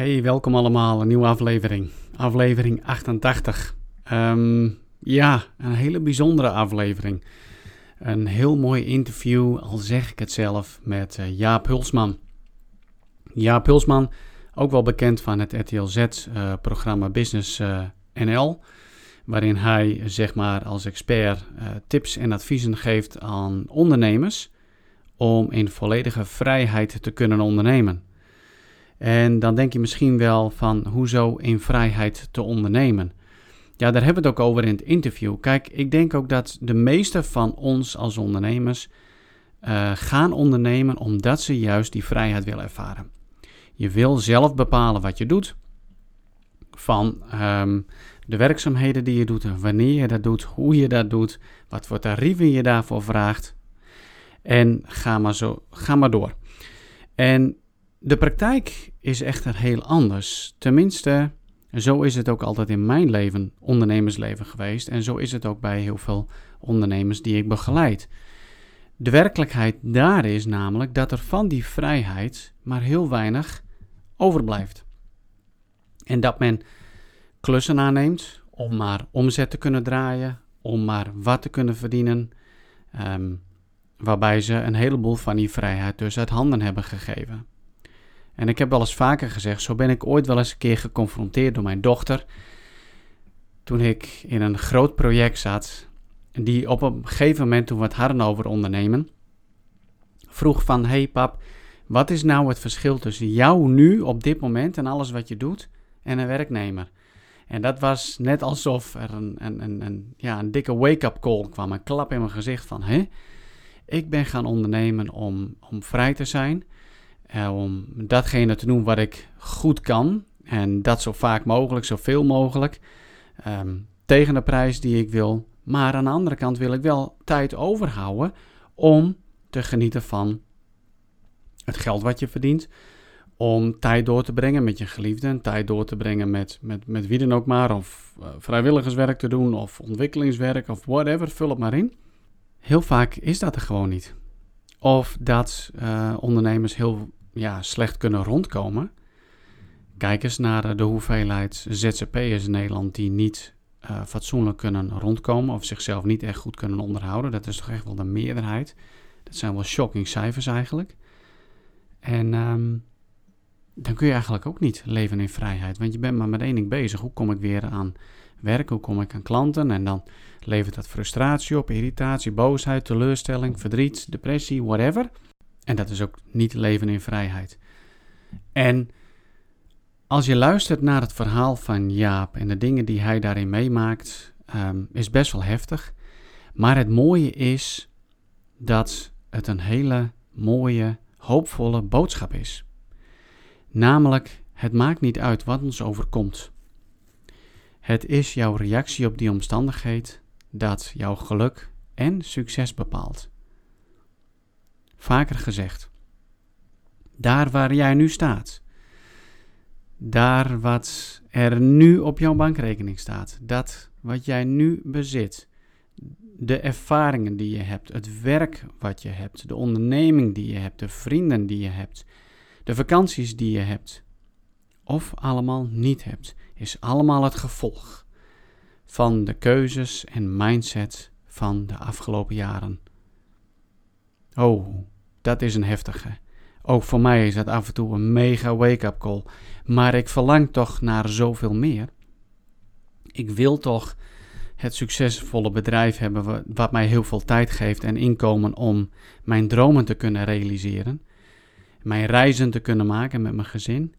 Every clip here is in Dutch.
Hey, welkom allemaal. Een nieuwe aflevering. Aflevering 88. Ehm, ja, een hele bijzondere aflevering. Een heel mooi interview, al zeg ik het zelf, met uh, Jaap Hulsman. Jaap Hulsman, ook wel bekend van het RTL Z-programma eh, Business eh, NL, waarin hij zeg maar als expert tips en adviezen geeft aan ondernemers om in volledige vrijheid te kunnen ondernemen. En dan denk je misschien wel van hoezo in vrijheid te ondernemen. Ja, daar hebben we het ook over in het interview. Kijk, ik denk ook dat de meeste van ons als ondernemers uh, gaan ondernemen omdat ze juist die vrijheid willen ervaren. Je wil zelf bepalen wat je doet. Van um, de werkzaamheden die je doet, wanneer je dat doet, hoe je dat doet, wat voor tarieven je daarvoor vraagt. En ga maar, zo, ga maar door. En de praktijk is echter heel anders. Tenminste, zo is het ook altijd in mijn leven, ondernemersleven geweest. En zo is het ook bij heel veel ondernemers die ik begeleid. De werkelijkheid daar is namelijk dat er van die vrijheid maar heel weinig overblijft. En dat men klussen aanneemt om maar omzet te kunnen draaien, om maar wat te kunnen verdienen. Ehm, waarbij ze een heleboel van die vrijheid dus uit handen hebben gegeven. En ik heb wel eens vaker gezegd, zo ben ik ooit wel eens een keer geconfronteerd door mijn dochter. Toen ik in een groot project zat, die op een gegeven moment, toen we het hadden over ondernemen, vroeg van, hey pap, wat is nou het verschil tussen jou nu op dit moment en alles wat je doet en een werknemer? En dat was net alsof er een, een, ja, een dikke wake-up call kwam, een klap in mijn gezicht van, hé, ik ben gaan ondernemen om, om vrij te zijn, om datgene te doen wat ik goed kan. En dat zo vaak mogelijk, zoveel mogelijk. Ehm, tegen de prijs die ik wil. Maar aan de andere kant wil ik wel tijd overhouden om te genieten van het geld wat je verdient. Om tijd door te brengen met je geliefden. Tijd door te brengen met, met, met wie dan ook maar. Of uh, vrijwilligerswerk te doen. Of ontwikkelingswerk. Of whatever. Vul het maar in. Heel vaak is dat er gewoon niet. Of dat uh, ondernemers heel ja, slecht kunnen rondkomen. Kijk eens naar de hoeveelheid ZZP'ers in Nederland die niet uh, fatsoenlijk kunnen rondkomen of zichzelf niet echt goed kunnen onderhouden. Dat is toch echt wel de meerderheid. Dat zijn wel shocking cijfers eigenlijk. En um, dan kun je eigenlijk ook niet leven in vrijheid, want je bent maar met één ding bezig. Hoe kom ik weer aan werk? Hoe kom ik aan klanten? En dan levert dat frustratie op, irritatie, boosheid, teleurstelling, verdriet, depressie, whatever. En dat is ook niet leven in vrijheid. En als je luistert naar het verhaal van Jaap en de dingen die hij daarin meemaakt, um, is best wel heftig. Maar het mooie is dat het een hele mooie, hoopvolle boodschap is. Namelijk, het maakt niet uit wat ons overkomt. Het is jouw reactie op die omstandigheid dat jouw geluk en succes bepaalt vaker gezegd. Daar waar jij nu staat, daar wat er nu op jouw bankrekening staat, dat wat jij nu bezit, de ervaringen die je hebt, het werk wat je hebt, de onderneming die je hebt, de vrienden die je hebt, de vakanties die je hebt, of allemaal niet hebt, is allemaal het gevolg van de keuzes en mindset van de afgelopen jaren. Oh, dat is een heftige. Ook voor mij is dat af en toe een mega wake-up call. Maar ik verlang toch naar zoveel meer. Ik wil toch het succesvolle bedrijf hebben wat mij heel veel tijd geeft en inkomen om mijn dromen te kunnen realiseren. Mijn reizen te kunnen maken met mijn gezin.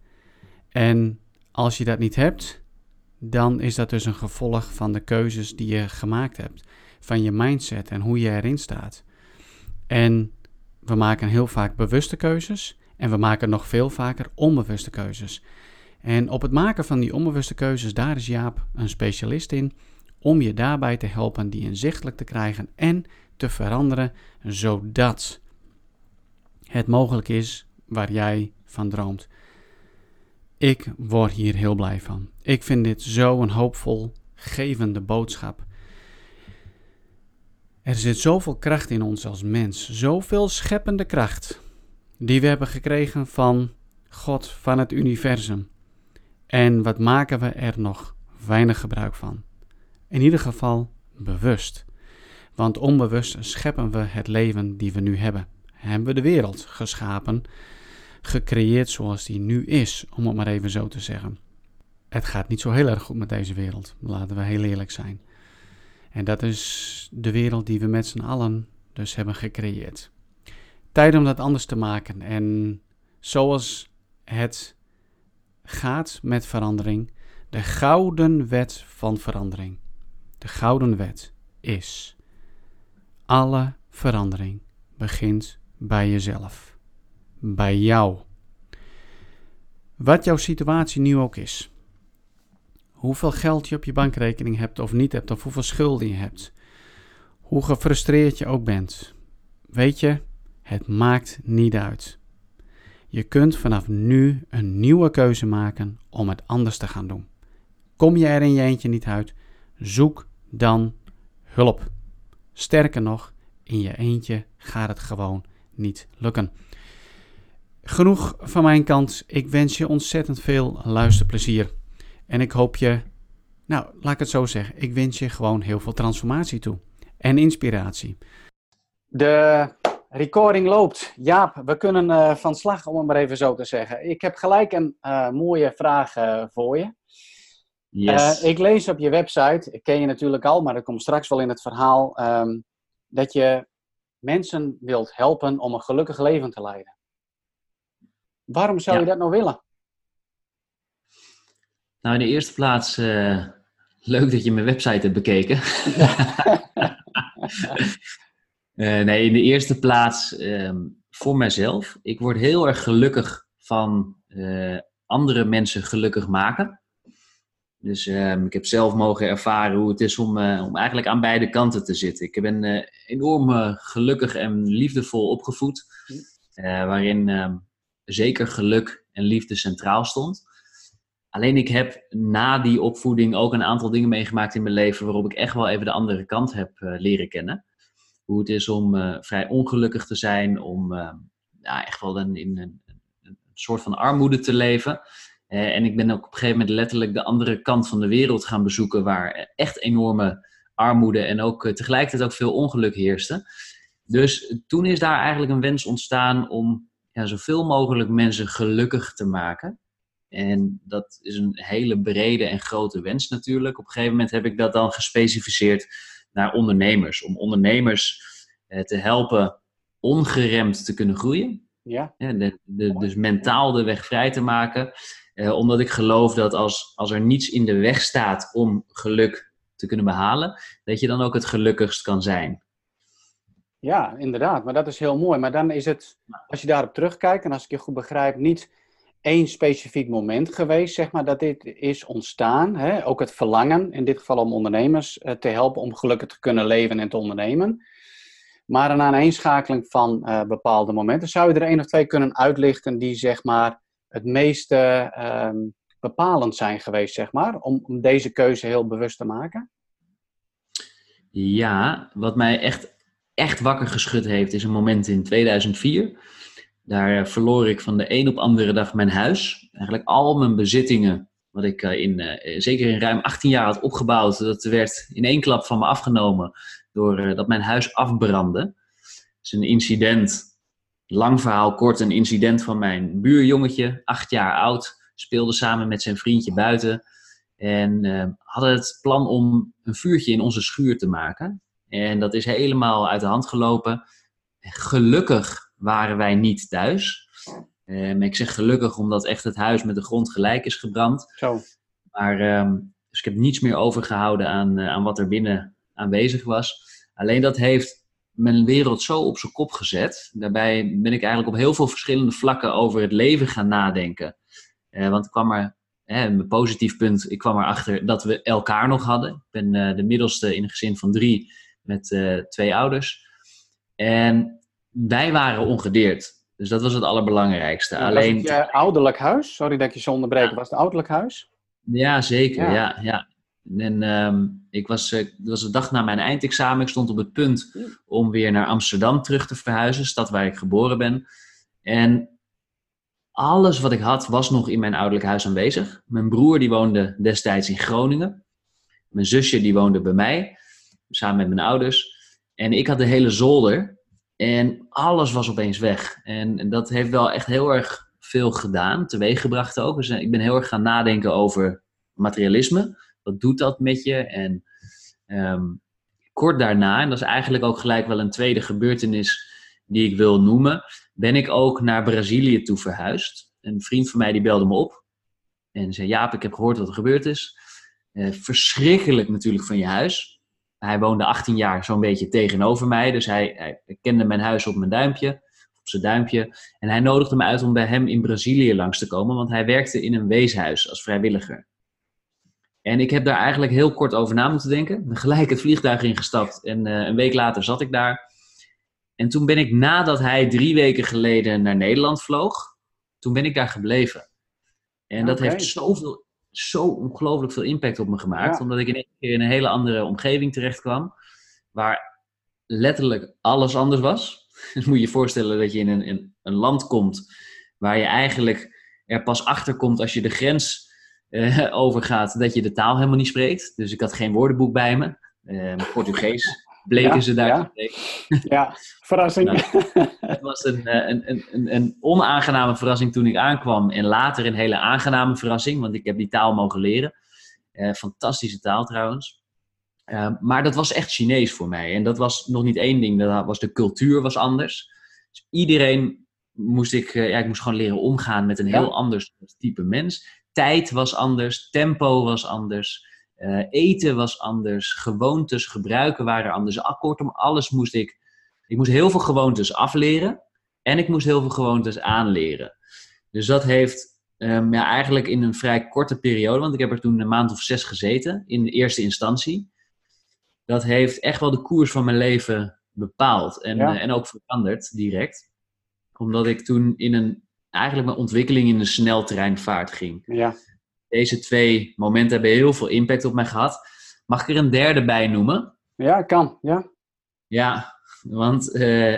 En als je dat niet hebt, dan is dat dus een gevolg van de keuzes die je gemaakt hebt. Van je mindset en hoe je erin staat. En we maken heel vaak bewuste keuzes en we maken nog veel vaker onbewuste keuzes. En op het maken van die onbewuste keuzes, daar is Jaap een specialist in om je daarbij te helpen die inzichtelijk te krijgen en te veranderen, zodat het mogelijk is waar jij van droomt. Ik word hier heel blij van. Ik vind dit zo een hoopvol gevende boodschap. Er zit zoveel kracht in ons als mens, zoveel scheppende kracht, die we hebben gekregen van God, van het universum. En wat maken we er nog weinig gebruik van? In ieder geval bewust. Want onbewust scheppen we het leven die we nu hebben. Hebben we de wereld geschapen, gecreëerd zoals die nu is, om het maar even zo te zeggen. Het gaat niet zo heel erg goed met deze wereld, laten we heel eerlijk zijn. En dat is de wereld die we met z'n allen dus hebben gecreëerd. Tijd om dat anders te maken. En zoals het gaat met verandering, de gouden wet van verandering. De gouden wet is: alle verandering begint bij jezelf. Bij jou. Wat jouw situatie nu ook is. Hoeveel geld je op je bankrekening hebt of niet hebt, of hoeveel schulden je hebt. Hoe gefrustreerd je ook bent. Weet je, het maakt niet uit. Je kunt vanaf nu een nieuwe keuze maken om het anders te gaan doen. Kom je er in je eentje niet uit, zoek dan hulp. Sterker nog, in je eentje gaat het gewoon niet lukken. Genoeg van mijn kant. Ik wens je ontzettend veel luisterplezier. En ik hoop je, nou laat ik het zo zeggen, ik wens je gewoon heel veel transformatie toe en inspiratie. De recording loopt. Jaap, we kunnen uh, van slag, om het maar even zo te zeggen. Ik heb gelijk een uh, mooie vraag uh, voor je. Yes. ik lees op je website, ik ken je natuurlijk al, maar dat komt straks wel in het verhaal, um, dat je mensen wilt helpen om een gelukkig leven te leiden. Waarom zou ja. je dat nou willen? Nou, in de eerste plaats, uh, leuk dat je mijn website hebt bekeken. uh, nee, in de eerste plaats um, voor mijzelf. Ik word heel erg gelukkig van uh, andere mensen gelukkig maken. Dus um, ik heb zelf mogen ervaren hoe het is om, om eigenlijk aan beide kanten te zitten. Ik ben enorm gelukkig en liefdevol opgevoed, waarin um, zeker geluk en liefde centraal stond. Alleen ik heb na die opvoeding ook een aantal dingen meegemaakt in mijn leven waarop ik echt wel even de andere kant heb uh, leren kennen. Hoe het is om uh, vrij ongelukkig te zijn, om ja, echt wel in een, een, soort van armoede te leven. en ik ben ook op een gegeven moment letterlijk de andere kant van de wereld gaan bezoeken, waar echt enorme armoede en ook tegelijkertijd ook veel ongeluk heerste. Dus toen is daar eigenlijk een wens ontstaan om ja, zoveel mogelijk mensen gelukkig te maken. En dat is een hele brede en grote wens natuurlijk. Op een gegeven moment heb ik dat dan gespecificeerd naar ondernemers. Om ondernemers eh, te helpen ongeremd te kunnen groeien. Ja. de, de, dus mentaal de weg vrij te maken. Eh, omdat ik geloof dat als, als er niets in de weg staat om geluk te kunnen behalen, dat je dan ook het gelukkigst kan zijn. Ja, inderdaad. Maar dat is heel mooi. Maar dan is het, als je daarop terugkijkt, en als ik je goed begrijp, niet één specifiek moment geweest, zeg maar, dat dit is ontstaan. Hè? Ook het verlangen, in dit geval om ondernemers uh, te helpen om gelukkig te kunnen leven en te ondernemen. Maar een aaneenschakeling van uh, bepaalde momenten. Zou je er één of twee kunnen uitlichten die, zeg maar, het meeste uh, bepalend zijn geweest, zeg maar, om, om deze keuze heel bewust te maken? Ja, wat mij echt, echt wakker geschud heeft, is een moment in 2004 daar eh, verloor ik van de een op andere dag mijn huis. Eigenlijk al mijn bezittingen, wat ik eh, in, uh, zeker in ruim 18 jaar had opgebouwd, dat werd in één klap van me afgenomen doordat dat mijn huis afbrandde. Dat is een incident, lang verhaal kort, een incident van mijn buurjongetje, acht jaar oud, speelde samen met zijn vriendje buiten. En hadden het plan om een vuurtje in onze schuur te maken. En dat is helemaal uit de hand gelopen. Gelukkig waren wij niet thuis. Um, ik zeg gelukkig omdat echt het huis met de grond gelijk is gebrand. Zo. Maar um, dus ik heb niets meer overgehouden aan, uh, aan wat er binnen aanwezig was. Alleen dat heeft mijn wereld zo op zijn kop gezet. Daarbij ben ik eigenlijk op heel veel verschillende vlakken over het leven gaan nadenken. Uh, want ik kwam er, hè, mijn positief punt, ik kwam erachter dat we elkaar nog hadden. Ik ben uh, de middelste in een gezin van drie met twee ouders. En wij waren ongedeerd. Dus dat was het allerbelangrijkste. Ja, Alleen... Was het je ouderlijk huis? Sorry dat ik je zo onderbreek. Was het ouderlijk huis? Ja, zeker. Ja, ja. En um, ik was, uh, was de dag na mijn eindexamen. Ik stond op het punt om weer naar Amsterdam terug te verhuizen. Stad waar ik geboren ben. En alles wat ik had was nog in mijn ouderlijk huis aanwezig. Mijn broer die woonde destijds in Groningen. Mijn zusje die woonde bij mij, samen met mijn ouders. En ik had de hele zolder en alles was opeens weg. En dat heeft wel echt heel erg veel gedaan, teweeggebracht ook. Dus ik ben heel erg gaan nadenken over materialisme. Wat doet dat met je? En ehm, kort daarna, en dat is eigenlijk ook gelijk wel een tweede gebeurtenis die ik wil noemen, ben ik ook naar Brazilië toe verhuisd. Een vriend van mij die belde me op en zei: Jaap, ik heb gehoord wat er gebeurd is. Eh, verschrikkelijk natuurlijk van je huis. Hij woonde 18 jaar zo'n beetje tegenover mij, dus hij, hij kende mijn huis op mijn duimpje, op zijn duimpje. En hij nodigde me uit om bij hem in Brazilië langs te komen, want hij werkte in een weeshuis als vrijwilliger. En ik heb daar eigenlijk heel kort over na moeten denken. Gelijk het vliegtuig ingestapt en uh, een week later zat ik daar. En toen ben ik nadat hij drie weken geleden naar Nederland vloog, toen ben ik daar gebleven. En dat heeft zoveel, zo ongelooflijk veel impact op me gemaakt. Omdat ik in één keer in een hele andere omgeving terecht kwam. Waar letterlijk alles anders was. Dus moet je je voorstellen dat je in een, in een land komt waar je eigenlijk er pas achter komt als je de grens uh, overgaat dat je de taal helemaal niet spreekt. Dus ik had geen woordenboek bij me. Uh, Portugees bleken ze daar ja. te Ja, verrassing. Nou, het was een, een, een, een, onaangename verrassing toen ik aankwam. En later een hele aangename verrassing, want ik heb die taal mogen leren. Uh, fantastische taal trouwens. Uh, maar dat was echt Chinees voor mij. En dat was nog niet één ding, dat was de cultuur was anders. Dus iedereen moest ik, ja, ik moest gewoon leren omgaan met een heel ja. ander type mens tijd was anders, tempo was anders, uh, eten was anders, gewoontes, gebruiken waren anders. Kortom, alles moest ik. Ik moest heel veel gewoontes afleren en ik moest heel veel gewoontes aanleren. Dus dat heeft um, ja, eigenlijk in een vrij korte periode, want ik heb er toen een maand of zes gezeten in de eerste instantie. Dat heeft echt wel de koers van mijn leven bepaald en, Ja. uh, en ook veranderd direct. Omdat ik toen in een eigenlijk mijn ontwikkeling in een sneltreinvaart ging. Ja, Deze twee momenten hebben heel veel impact op mij gehad. Mag ik er een derde bij noemen? ja kan. Ja. Ja, want eh,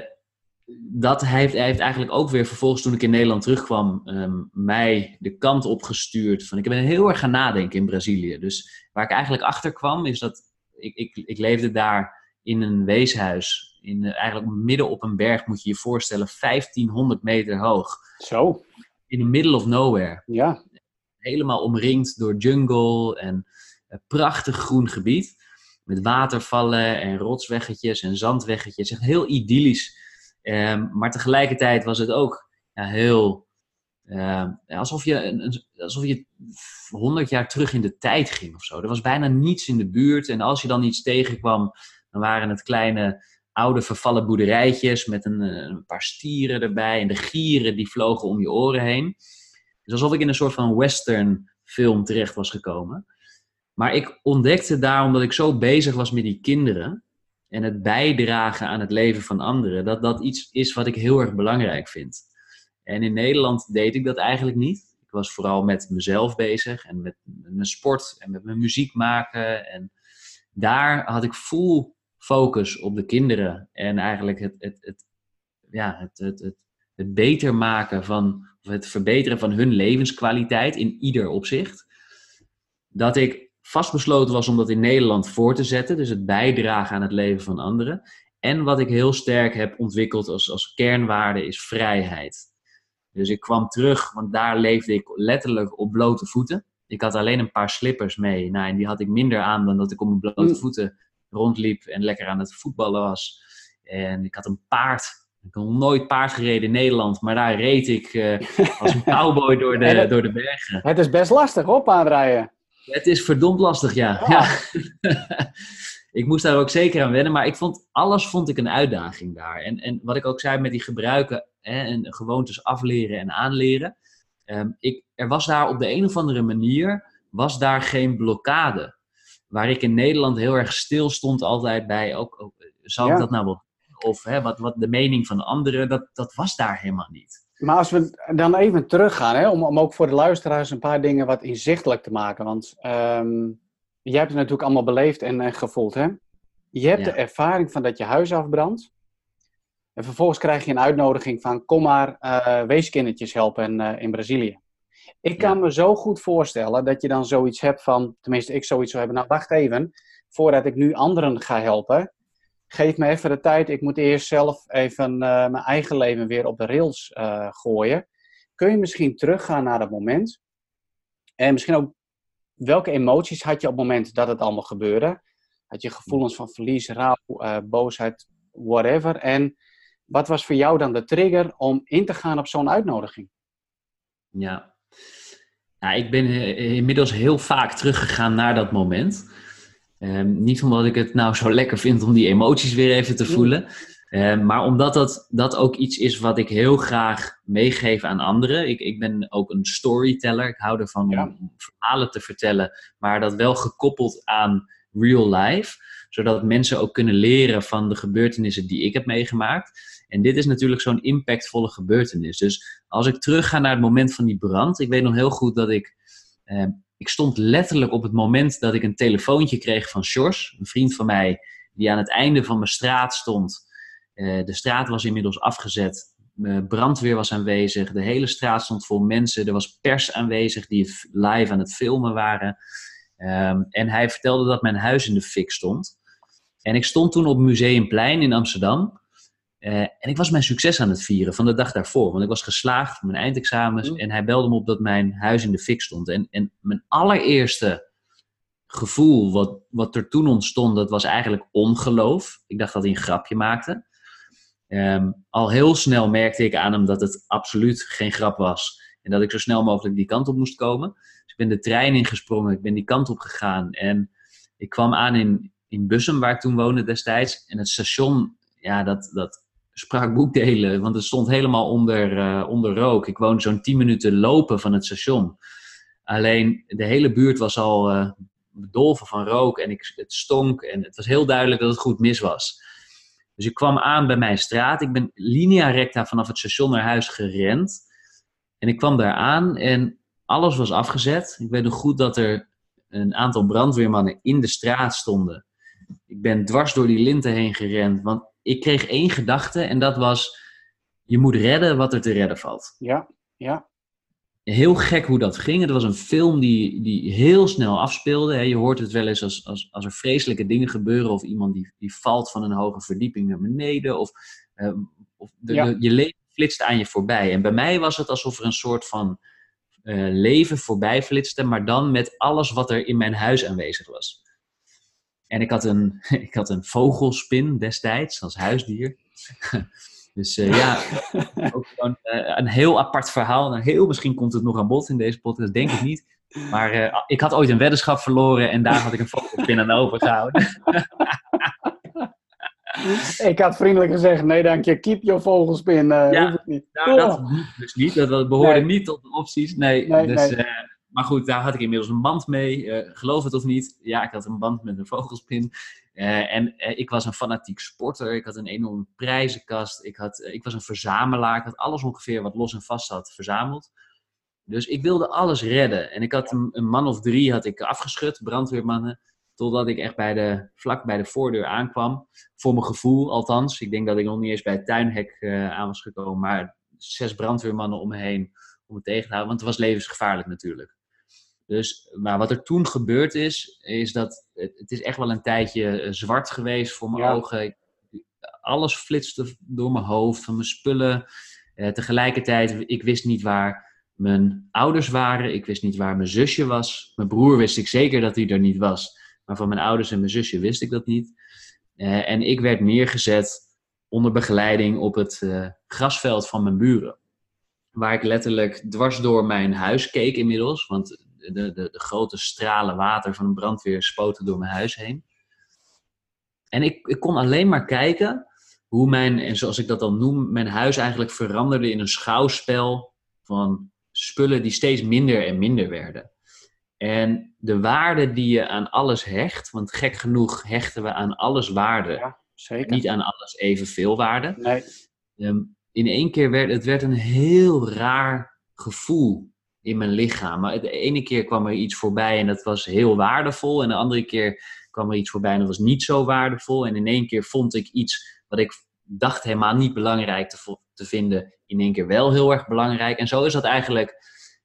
dat heeft, heeft eigenlijk ook weer vervolgens toen ik in Nederland terugkwam, ehm, mij de kant opgestuurd van ik ben heel erg gaan nadenken in Brazilië. Dus waar ik eigenlijk achter kwam is dat ik, ik, ik leefde daar in een weeshuis. In, eh, eigenlijk midden op een berg moet je je voorstellen, 1500 meter hoog. Zo. In the middle of nowhere. Ja. Helemaal omringd door jungle en een prachtig groen gebied. Met watervallen en rotsweggetjes en zandweggetjes. Echt heel idyllisch. Ehm, maar tegelijkertijd was het ook ja, heel... ehm, alsof, je, een- alsof je 100 jaar terug in de tijd ging of zo. Er was bijna niets in de buurt. En als je dan iets tegenkwam, dan waren het kleine oude vervallen boerderijtjes met eh, een paar stieren erbij. En de gieren die vlogen om je oren heen. Dus alsof ik in een soort van western film terecht was gekomen. Maar ik ontdekte daar, omdat ik zo bezig was met die kinderen en het bijdragen aan het leven van anderen, dat dat iets is wat ik heel erg belangrijk vind. En in Nederland deed ik dat eigenlijk niet. Ik was vooral met mezelf bezig en met mijn sport en met mijn muziek maken. En daar had ik full focus op de kinderen en eigenlijk het, het, het, ja, het, het, het, het beter maken van, of het verbeteren van hun levenskwaliteit in ieder opzicht. Dat ik vastbesloten was om dat in Nederland voor te zetten, dus het bijdragen aan het leven van anderen. En wat ik heel sterk heb ontwikkeld als, als kernwaarde is vrijheid. Dus ik kwam terug, want daar leefde ik letterlijk op blote voeten. Ik had alleen een paar slippers mee. Nou, en die had ik minder aan dan dat ik op mijn blote Mm. voeten rondliep en lekker aan het voetballen was. En ik had een paard. Ik had nog nooit paard gereden in Nederland, maar daar reed ik eh, als een cowboy door de, het- door de bergen. Het is best lastig op aanrijden. Het is verdomd lastig, ja. Ja. ik moest daar ook zeker aan wennen, maar ik vond, alles vond ik een uitdaging daar. En, en wat ik ook zei met die gebruiken hè, en gewoontes afleren en aanleren. ehm, ik, er was daar op de een of andere manier, was daar geen blokkade. Waar ik in Nederland heel erg stil stond altijd bij, ook, ook, zou ik Ja. dat nou wel of hè, wat, wat de mening van anderen, dat, dat was daar helemaal niet. Maar als we dan even teruggaan, hè, om, om ook voor de luisteraars een paar dingen wat inzichtelijk te maken. Want ehm, jij hebt het natuurlijk allemaal beleefd en, en gevoeld. Hè? Je hebt Ja. de ervaring van dat je huis afbrandt. En vervolgens krijg je een uitnodiging van kom maar uh, weeskindertjes helpen in, uh, in Brazilië. Ik kan me zo goed voorstellen dat je dan zoiets hebt van, tenminste ik zoiets zou hebben, nou wacht even, voordat ik nu anderen ga helpen, geef me even de tijd, ik moet eerst zelf even uh, mijn eigen leven weer op de rails gooien. Kun je misschien teruggaan naar dat moment? En misschien ook, welke emoties had je op het moment dat het allemaal gebeurde? Had je gevoelens van verlies, rouw, boosheid, whatever? En wat was voor jou dan de trigger om in te gaan op zo'n uitnodiging? Ja. Nou, ik ben eh, inmiddels heel vaak teruggegaan naar dat moment. Um, niet omdat ik het nou zo lekker vind om die emoties weer even te voelen. Um, maar omdat dat, dat ook iets is wat ik heel graag meegeef aan anderen. Ik, ik ben ook een storyteller. Ik hou ervan ja. om verhalen te vertellen. Maar dat wel gekoppeld aan real life. Zodat mensen ook kunnen leren van de gebeurtenissen die ik heb meegemaakt. En dit is natuurlijk zo'n impactvolle gebeurtenis. Dus als ik terug ga naar het moment van die brand, ik weet nog heel goed dat ik. Eh, ik stond letterlijk op het moment dat ik een telefoontje kreeg van Sjors, een vriend van mij, die aan het einde van mijn straat stond. Uh, de straat was inmiddels afgezet. De brandweer was aanwezig. De hele straat stond vol mensen. Er was pers aanwezig die live aan het filmen waren. Um, en hij vertelde dat mijn huis in de fik stond. En ik stond toen op Museumplein in Amsterdam. Uh, en ik was mijn succes aan het vieren van de dag daarvoor. Want ik was geslaagd voor mijn eindexamens. Mm. En hij belde me op dat mijn huis in de fik stond. En, en mijn allereerste gevoel wat, wat er toen ontstond, dat was eigenlijk ongeloof. Ik dacht dat hij een grapje maakte. Um, al heel snel merkte ik aan hem dat het absoluut geen grap was. En dat ik zo snel mogelijk die kant op moest komen. Dus ik ben de trein ingesprongen. Ik ben die kant op gegaan. En ik kwam aan in, in Bussum, waar ik toen woonde destijds. En het station, ja, dat, dat sprak boekdelen, want het stond helemaal onder, uh, onder rook. Ik woonde zo'n 10 minuten lopen van het station. Alleen de hele buurt was al uh, bedolven van rook en ik, het stonk en het was heel duidelijk dat het goed mis was. Dus ik kwam aan bij mijn straat. Ik ben linea recta vanaf het station naar huis gerend. En ik kwam daar aan en alles was afgezet. Ik weet nog goed dat er een aantal brandweermannen in de straat stonden. Ik ben dwars door die linten heen gerend, want ik kreeg één gedachte en dat was: je moet redden wat er te redden valt. Ja, ja. Heel gek hoe dat ging. Het was een film die, die heel snel afspeelde. Je hoort het wel eens als, als, als er vreselijke dingen gebeuren, of iemand die, die valt van een hoge verdieping naar beneden, of, uh, of de, ja. de, je leven flitst aan je voorbij. En bij mij was het alsof er een soort van uh, leven voorbij flitste, maar dan met alles wat er in mijn huis aanwezig was. En ik had een, ik had een vogelspin destijds als huisdier. Dus uh, ja, ook gewoon, uh, een heel apart verhaal. Nou, heel misschien komt het nog aan bod in deze podcast, denk ik niet. Maar uh, ik had ooit een weddenschap verloren en daar had ik een vogelspin aan overgehouden. ik had vriendelijk gezegd, nee dank je, keep your vogelspin. ja, hoef niet. Nou, dat dus niet. Dat behoorde nee. niet tot de opties. Nee, nee dus... Nee. Maar goed, daar had ik inmiddels een band mee. Uh, geloof het of niet. Ja, ik had een band met een vogelspin. Uh, en uh, ik was een fanatiek sporter. Ik had een enorme prijzenkast. Ik, had, ik was een verzamelaar. Ik had alles ongeveer wat los en vast had verzameld. Dus ik wilde alles redden. En ik had een, een man of drie had ik afgeschud, brandweermannen. Totdat ik echt bij de, vlak bij de voordeur aankwam. Voor mijn gevoel althans. Ik denk dat ik nog niet eens bij het tuinhek aan was gekomen. Maar zes brandweermannen om me heen om het tegen te houden. Want het was levensgevaarlijk natuurlijk. Dus, maar wat er toen gebeurd is, is dat het, het is echt wel een tijdje eh, zwart geweest voor mijn ja. ogen. Alles flitste door mijn hoofd, van mijn spullen. Eh, tegelijkertijd, ik wist niet waar mijn ouders waren. Ik wist niet waar mijn zusje was. Mijn broer wist ik zeker dat hij er niet was. Maar van mijn ouders en mijn zusje wist ik dat niet. Uh, en ik werd neergezet onder begeleiding op het uh, grasveld van mijn buren. Waar ik letterlijk dwars door mijn huis keek inmiddels. Want de, de, de, grote stralen water van een brandweer spoten door mijn huis heen. En ik, ik kon alleen maar kijken hoe mijn, en zoals ik dat dan noem, mijn huis eigenlijk veranderde in een schouwspel van spullen die steeds minder en minder werden. En de waarde die je aan alles hecht, want gek genoeg hechten we aan alles waarde. Ja, zeker. Niet aan alles evenveel waarde. Nee. Um, in één keer werd het werd een heel raar gevoel in mijn lichaam. Maar de ene keer kwam er iets voorbij en dat was heel waardevol. En de andere keer kwam er iets voorbij en dat was niet zo waardevol. En in één keer vond ik iets wat ik dacht helemaal niet belangrijk te, te vinden, in één keer wel heel erg belangrijk. En zo is dat eigenlijk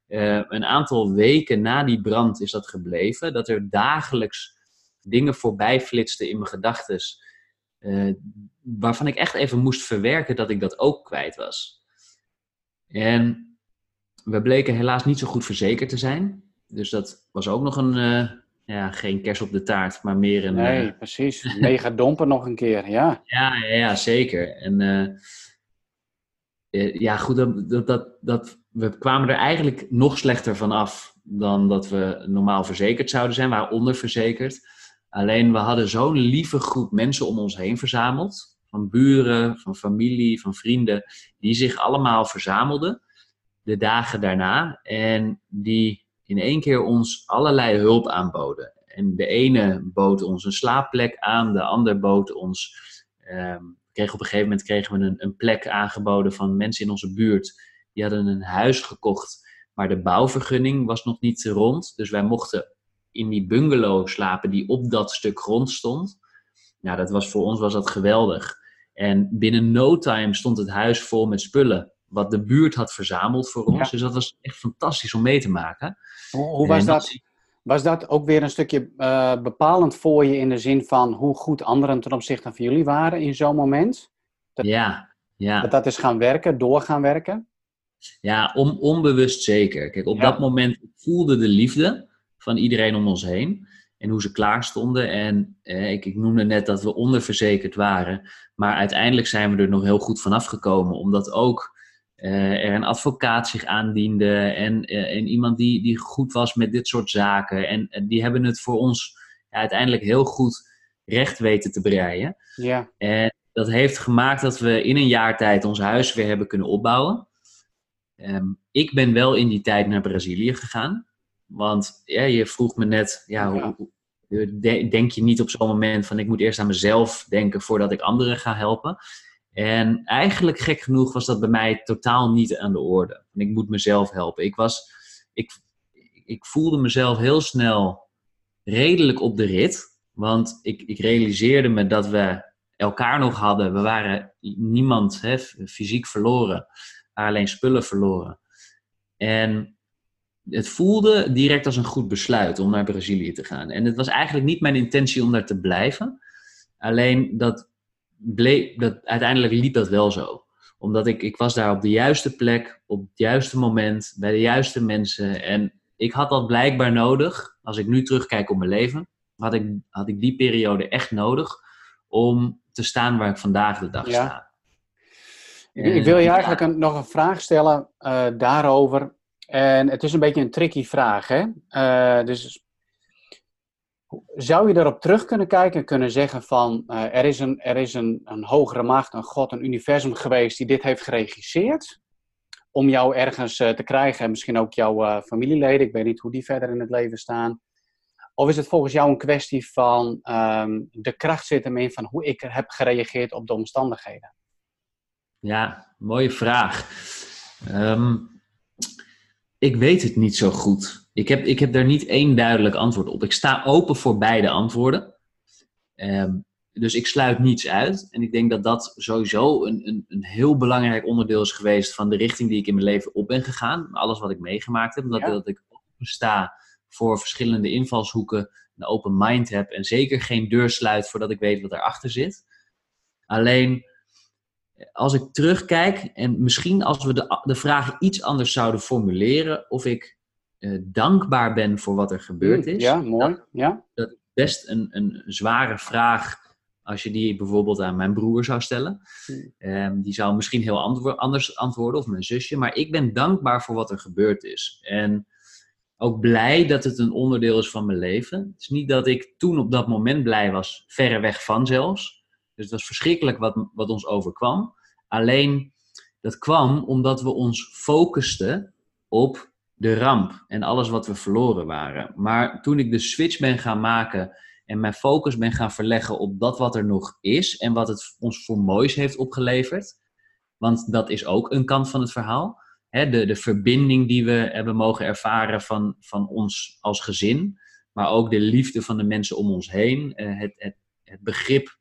uh, een aantal weken na die brand is dat gebleven. Dat er dagelijks dingen voorbij flitsten in mijn gedachten. Uh, waarvan ik echt even moest verwerken dat ik dat ook kwijt was. En we bleken helaas niet zo goed verzekerd te zijn. Dus dat was ook nog een, uh, ja, geen kers op de taart, maar meer een... Nee, uh, precies. Mega dompen nog een keer, ja. Ja, ja, ja zeker. En uh, ja, goed, dat, dat, dat, we kwamen er eigenlijk nog slechter van af dan dat we normaal verzekerd zouden zijn. We waren onderverzekerd. Alleen we hadden zo'n lieve groep mensen om ons heen verzameld. Van buren, van familie, van vrienden. Die zich allemaal verzamelden de dagen daarna. En die in één keer ons allerlei hulp aanboden. En de ene bood ons een slaapplek aan, de ander bood ons. Um, kreeg op een gegeven moment kregen we een, een plek aangeboden van mensen in onze buurt. Die hadden een huis gekocht, maar de bouwvergunning was nog niet rond. Dus wij mochten in die bungalow slapen die op dat stuk grond stond. Nou, dat was voor ons was dat geweldig. En binnen no time stond het huis vol met spullen wat de buurt had verzameld voor ons. Dus dat was echt fantastisch om mee te maken. Hoe, hoe was, dat, was dat ook weer een stukje uh, bepalend voor je in de zin van hoe goed anderen ten opzichte van jullie waren in zo'n moment? Dat, ja, ja. Dat dat is gaan werken, door gaan werken? Ja, on, onbewust zeker. Kijk, op dat moment voelde de liefde van iedereen om ons heen. En hoe ze klaar stonden. En eh, ik, ik noemde net dat we onderverzekerd waren. Maar uiteindelijk zijn we er nog heel goed vanaf gekomen. Omdat ook er een advocaat zich aandiende en, uh, en iemand die, die goed was met dit soort zaken. En, en die hebben het voor ons ja, uiteindelijk heel goed recht weten te breien. Ja. En dat heeft gemaakt dat we in een jaar tijd ons huis weer hebben kunnen opbouwen. Um, ik ben wel in die tijd naar Brazilië gegaan. Want ja, je vroeg me net, ja, ja. Hoe, denk je niet op zo'n moment van ik moet eerst aan mezelf denken voordat ik anderen ga helpen? En eigenlijk gek genoeg was dat bij mij totaal niet aan de orde. Ik moet mezelf helpen. Ik, was, ik, ik voelde mezelf heel snel redelijk op de rit. Want ik, ik realiseerde me dat we elkaar nog hadden. We waren niemand hè, fysiek verloren, alleen spullen verloren. En het voelde direct als een goed besluit om naar Brazilië te gaan. En het was eigenlijk niet mijn intentie om daar te blijven. Alleen dat bleef, dat, uiteindelijk liep dat wel zo. Omdat ik, ik was daar op de juiste plek, op het juiste moment, bij de juiste mensen. En ik had dat blijkbaar nodig. Als ik nu terugkijk op mijn leven, had ik, had ik die periode echt nodig om te staan waar ik vandaag de dag sta. En, ik wil je eigenlijk een, nog een vraag stellen uh, daarover. En het is een beetje een tricky vraag. Hè? Uh, dus zou je daarop terug kunnen kijken en kunnen zeggen van uh, er is, een, er is een, een hogere macht, een God, een universum geweest die dit heeft geregisseerd om jou ergens uh, te krijgen en misschien ook jouw uh, familieleden, ik weet niet hoe die verder in het leven staan. Of is het volgens jou een kwestie van um, de kracht zit hem in van hoe ik heb gereageerd op de omstandigheden? Ja, mooie vraag. Um, ik weet het niet zo goed. Ik heb, ik heb daar niet één duidelijk antwoord op. Ik sta open voor beide antwoorden. Um, dus ik sluit niets uit. En ik denk dat dat sowieso een, een, een, heel belangrijk onderdeel is geweest van de richting die ik in mijn leven op ben gegaan. Alles wat ik meegemaakt heb. Omdat ja. dat ik open sta voor verschillende invalshoeken, een open mind heb en zeker geen deur sluit voordat ik weet wat erachter zit. Alleen als ik terugkijk en misschien als we de, de vraag iets anders zouden formuleren, of ik uh, dankbaar ben voor wat er gebeurd is. Ja, mooi. Dat, ja. dat is best een, een zware vraag als je die bijvoorbeeld aan mijn broer zou stellen. Um, die zou misschien heel antwo anders antwoorden, of mijn zusje. Maar ik ben dankbaar voor wat er gebeurd is. En ook blij dat het een onderdeel is van mijn leven. Het is niet dat ik toen op dat moment blij was, verre weg van zelfs. Dus het was verschrikkelijk wat, wat ons overkwam. Alleen dat kwam omdat we ons focusten op de ramp en alles wat we verloren waren. Maar toen ik de switch ben gaan maken en mijn focus ben gaan verleggen op dat wat er nog is en wat het ons voor moois heeft opgeleverd, want dat is ook een kant van het verhaal. De, de verbinding die we hebben mogen ervaren van, van ons als gezin, maar ook de liefde van de mensen om ons heen, eh, het, het, het begrip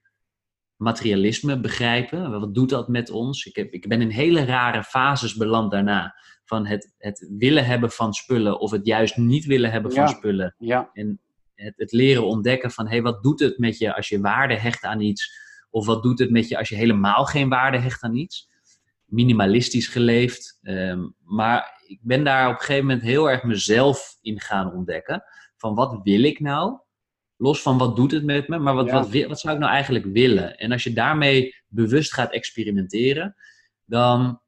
materialisme begrijpen. Wat doet dat met ons? Ik, heb, ik ben in hele rare fases beland daarna. Van het, het willen hebben van spullen of het juist niet willen hebben van spullen. Ja. En het, het leren ontdekken van, hé, hey, wat doet het met je als je waarde hecht aan iets? Of wat doet het met je als je helemaal geen waarde hecht aan iets? Minimalistisch geleefd. Ehm, maar ik ben daar op een gegeven moment heel erg mezelf in gaan ontdekken. Van wat wil ik nou? Los van wat doet het met me, maar wat, wat, wat zou ik nou eigenlijk willen? En als je daarmee bewust gaat experimenteren, dan,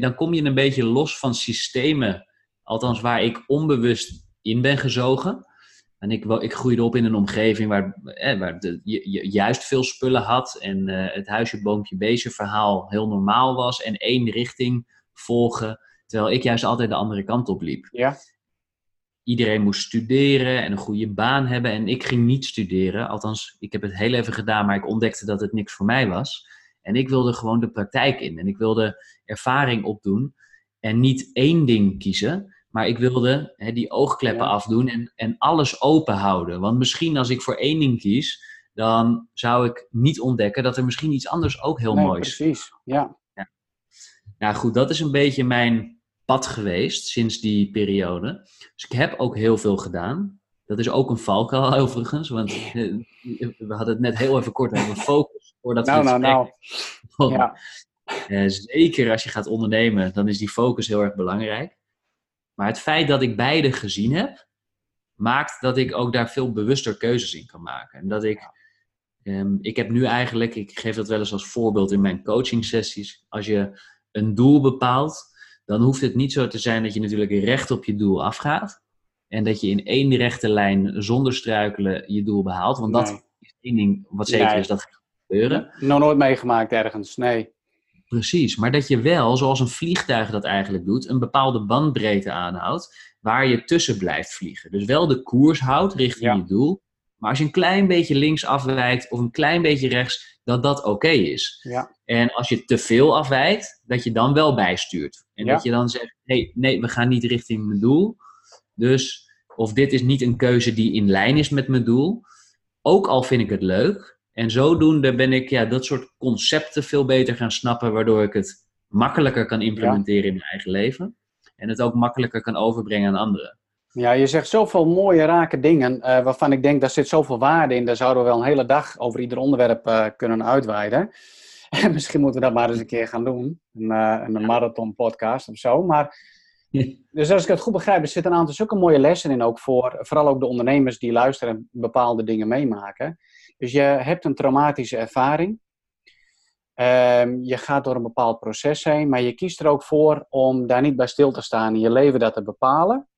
dan kom je een beetje los van systemen, althans waar ik onbewust in ben gezogen. En ik, ik groeide op in een omgeving waar, eh, waar de, je, juist veel spullen had en uh, het huisje, boompje, beestje verhaal heel normaal was en één richting volgen, terwijl ik juist altijd de andere kant op liep. Ja iedereen moest studeren en een goede baan hebben. En ik ging niet studeren. Althans, ik heb het heel even gedaan, maar ik ontdekte dat het niks voor mij was. En ik wilde gewoon de praktijk in. En ik wilde ervaring opdoen. En niet één ding kiezen. Maar ik wilde hè, die oogkleppen afdoen en, en alles open houden. Want misschien als ik voor één ding kies, dan zou ik niet ontdekken dat er misschien iets anders ook heel mooi is. Precies, ja. ja. Nou goed, dat is een beetje mijn pad geweest sinds die periode. Dus ik heb ook heel veel gedaan. Dat is ook een valkuil overigens, want eh, we hadden het net heel even kort over focus. Voordat nou, nou, nou. Ja. Uh, zeker als je gaat ondernemen, dan is die focus heel erg belangrijk. Maar het feit dat ik beide gezien heb, maakt dat ik ook daar veel bewuster keuzes in kan maken. En dat ik, um, ik heb nu eigenlijk, ik geef dat wel eens als voorbeeld in mijn coaching sessies, als je een doel bepaalt, dan hoeft het niet zo te zijn dat je natuurlijk recht op je doel afgaat. En dat je in één rechte lijn zonder struikelen je doel behaalt. Want dat is één ding wat zeker is dat gaat gebeuren. Nog nooit meegemaakt ergens, nee. Precies, maar dat je wel, zoals een vliegtuig dat eigenlijk doet, een bepaalde bandbreedte aanhoudt waar je tussen blijft vliegen. Dus wel de koers houdt richting je doel, maar als je een klein beetje links afwijkt of een klein beetje rechts, dat dat oké is. Ja. En als je te veel afwijkt, dat je dan wel bijstuurt. En dat je dan zegt, hey, nee, we gaan niet richting mijn doel. Dus, of dit is niet een keuze die in lijn is met mijn doel. Ook al vind ik het leuk. En zodoende ben ik ja, dat soort concepten veel beter gaan snappen, waardoor ik het makkelijker kan implementeren in mijn eigen leven. En het ook makkelijker kan overbrengen aan anderen. Ja, je zegt zoveel mooie, rake dingen, uh, waarvan ik denk, daar zit zoveel waarde in. Daar zouden we wel een hele dag over ieder onderwerp uh, kunnen uitweiden. En misschien moeten we dat maar eens een keer gaan doen. Een, uh, een marathon podcast of zo. Maar, dus als ik het goed begrijp, er zitten een aantal zulke mooie lessen in ook voor, vooral ook de ondernemers die luisteren en bepaalde dingen meemaken. Dus je hebt een traumatische ervaring. Um, je gaat door een bepaald proces heen, maar je kiest er ook voor om daar niet bij stil te staan en je leven dat te bepalen.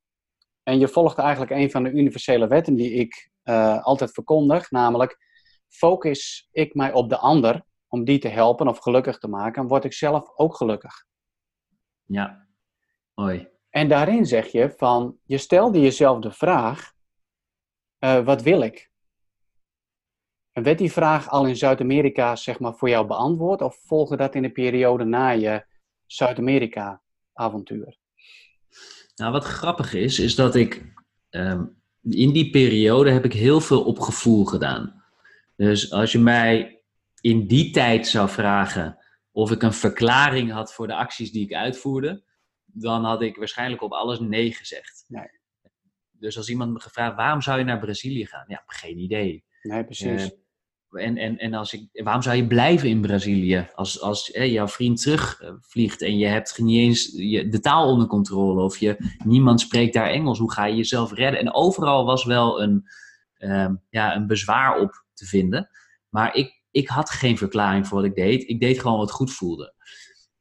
En je volgt eigenlijk een van de universele wetten die ik uh, altijd verkondig, namelijk focus ik mij op de ander om die te helpen of gelukkig te maken, word ik zelf ook gelukkig. Ja, mooi. En daarin zeg je van, je stelde jezelf de vraag, uh, wat wil ik? En werd die vraag al in Zuid-Amerika zeg maar voor jou beantwoord of volgde dat in de periode na je Zuid-Amerika-avontuur? Nou, wat grappig is, is dat ik um, in die periode heb ik heel veel op gevoel gedaan. Dus als je mij in die tijd zou vragen of ik een verklaring had voor de acties die ik uitvoerde, dan had ik waarschijnlijk op alles nee gezegd. Nee. Dus als iemand me gevraagd, waarom zou je naar Brazilië gaan? Ja, geen idee. Nee, precies. Uh, en, en, en als ik, waarom zou je blijven in Brazilië als, als jouw vriend terugvliegt en je hebt niet eens de taal onder controle of je, niemand spreekt daar Engels? Hoe ga je jezelf redden? En overal was wel een, um, ja, een bezwaar op te vinden. Maar ik, ik had geen verklaring voor wat ik deed. Ik deed gewoon wat goed voelde.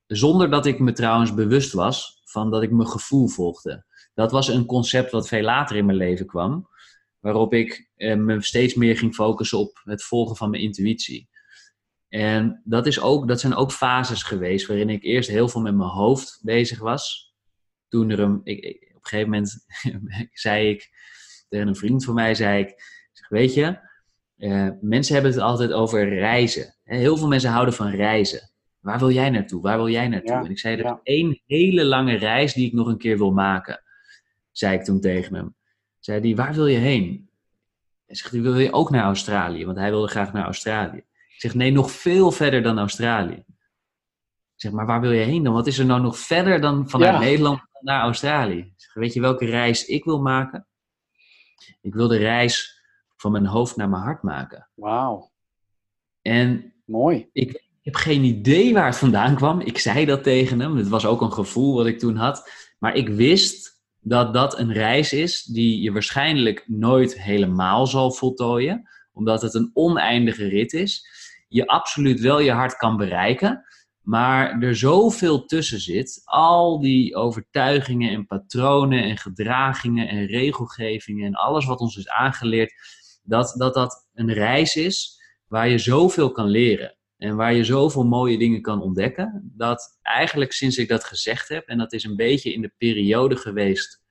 Zonder dat ik me trouwens bewust was van dat ik mijn gevoel volgde. Dat was een concept wat veel later in mijn leven kwam waarop ik eh, me steeds meer ging focussen op het volgen van mijn intuïtie. En dat, is ook, dat zijn ook fases geweest waarin ik eerst heel veel met mijn hoofd bezig was. Toen er een, ik, op een gegeven moment zei ik tegen een vriend van mij, zei ik, zeg, weet je, uh, mensen hebben het altijd over reizen. Heel veel mensen houden van reizen. Waar wil jij naartoe? Waar wil jij naartoe? en ik zei, er is één hele lange reis die ik nog een keer wil maken. Zei ik toen tegen hem. Zei hij, waar wil je heen? Hij zegt, wil je ook naar Australië? Want hij wilde graag naar Australië. Ik zeg, nee, nog veel verder dan Australië. Ik zeg, maar waar wil je heen dan? Wat is er nou nog verder dan vanuit Nederland naar Australië? Ik zeg, weet je welke reis ik wil maken? Ik wil de reis van mijn hoofd naar mijn hart maken. Wauw. En Mooi. Ik, heb geen idee waar het vandaan kwam. Ik zei dat tegen hem. Het was ook een gevoel wat ik toen had. Maar ik wist dat dat een reis is die je waarschijnlijk nooit helemaal zal voltooien. Omdat het een oneindige rit is. Je absoluut wel je hart kan bereiken. Maar er zoveel tussen zit. Al die overtuigingen en patronen en gedragingen en regelgevingen en alles wat ons is aangeleerd. Dat dat, dat een reis is waar je zoveel kan leren. En waar je zoveel mooie dingen kan ontdekken. Dat eigenlijk sinds ik dat gezegd heb, en dat is een beetje in de periode geweest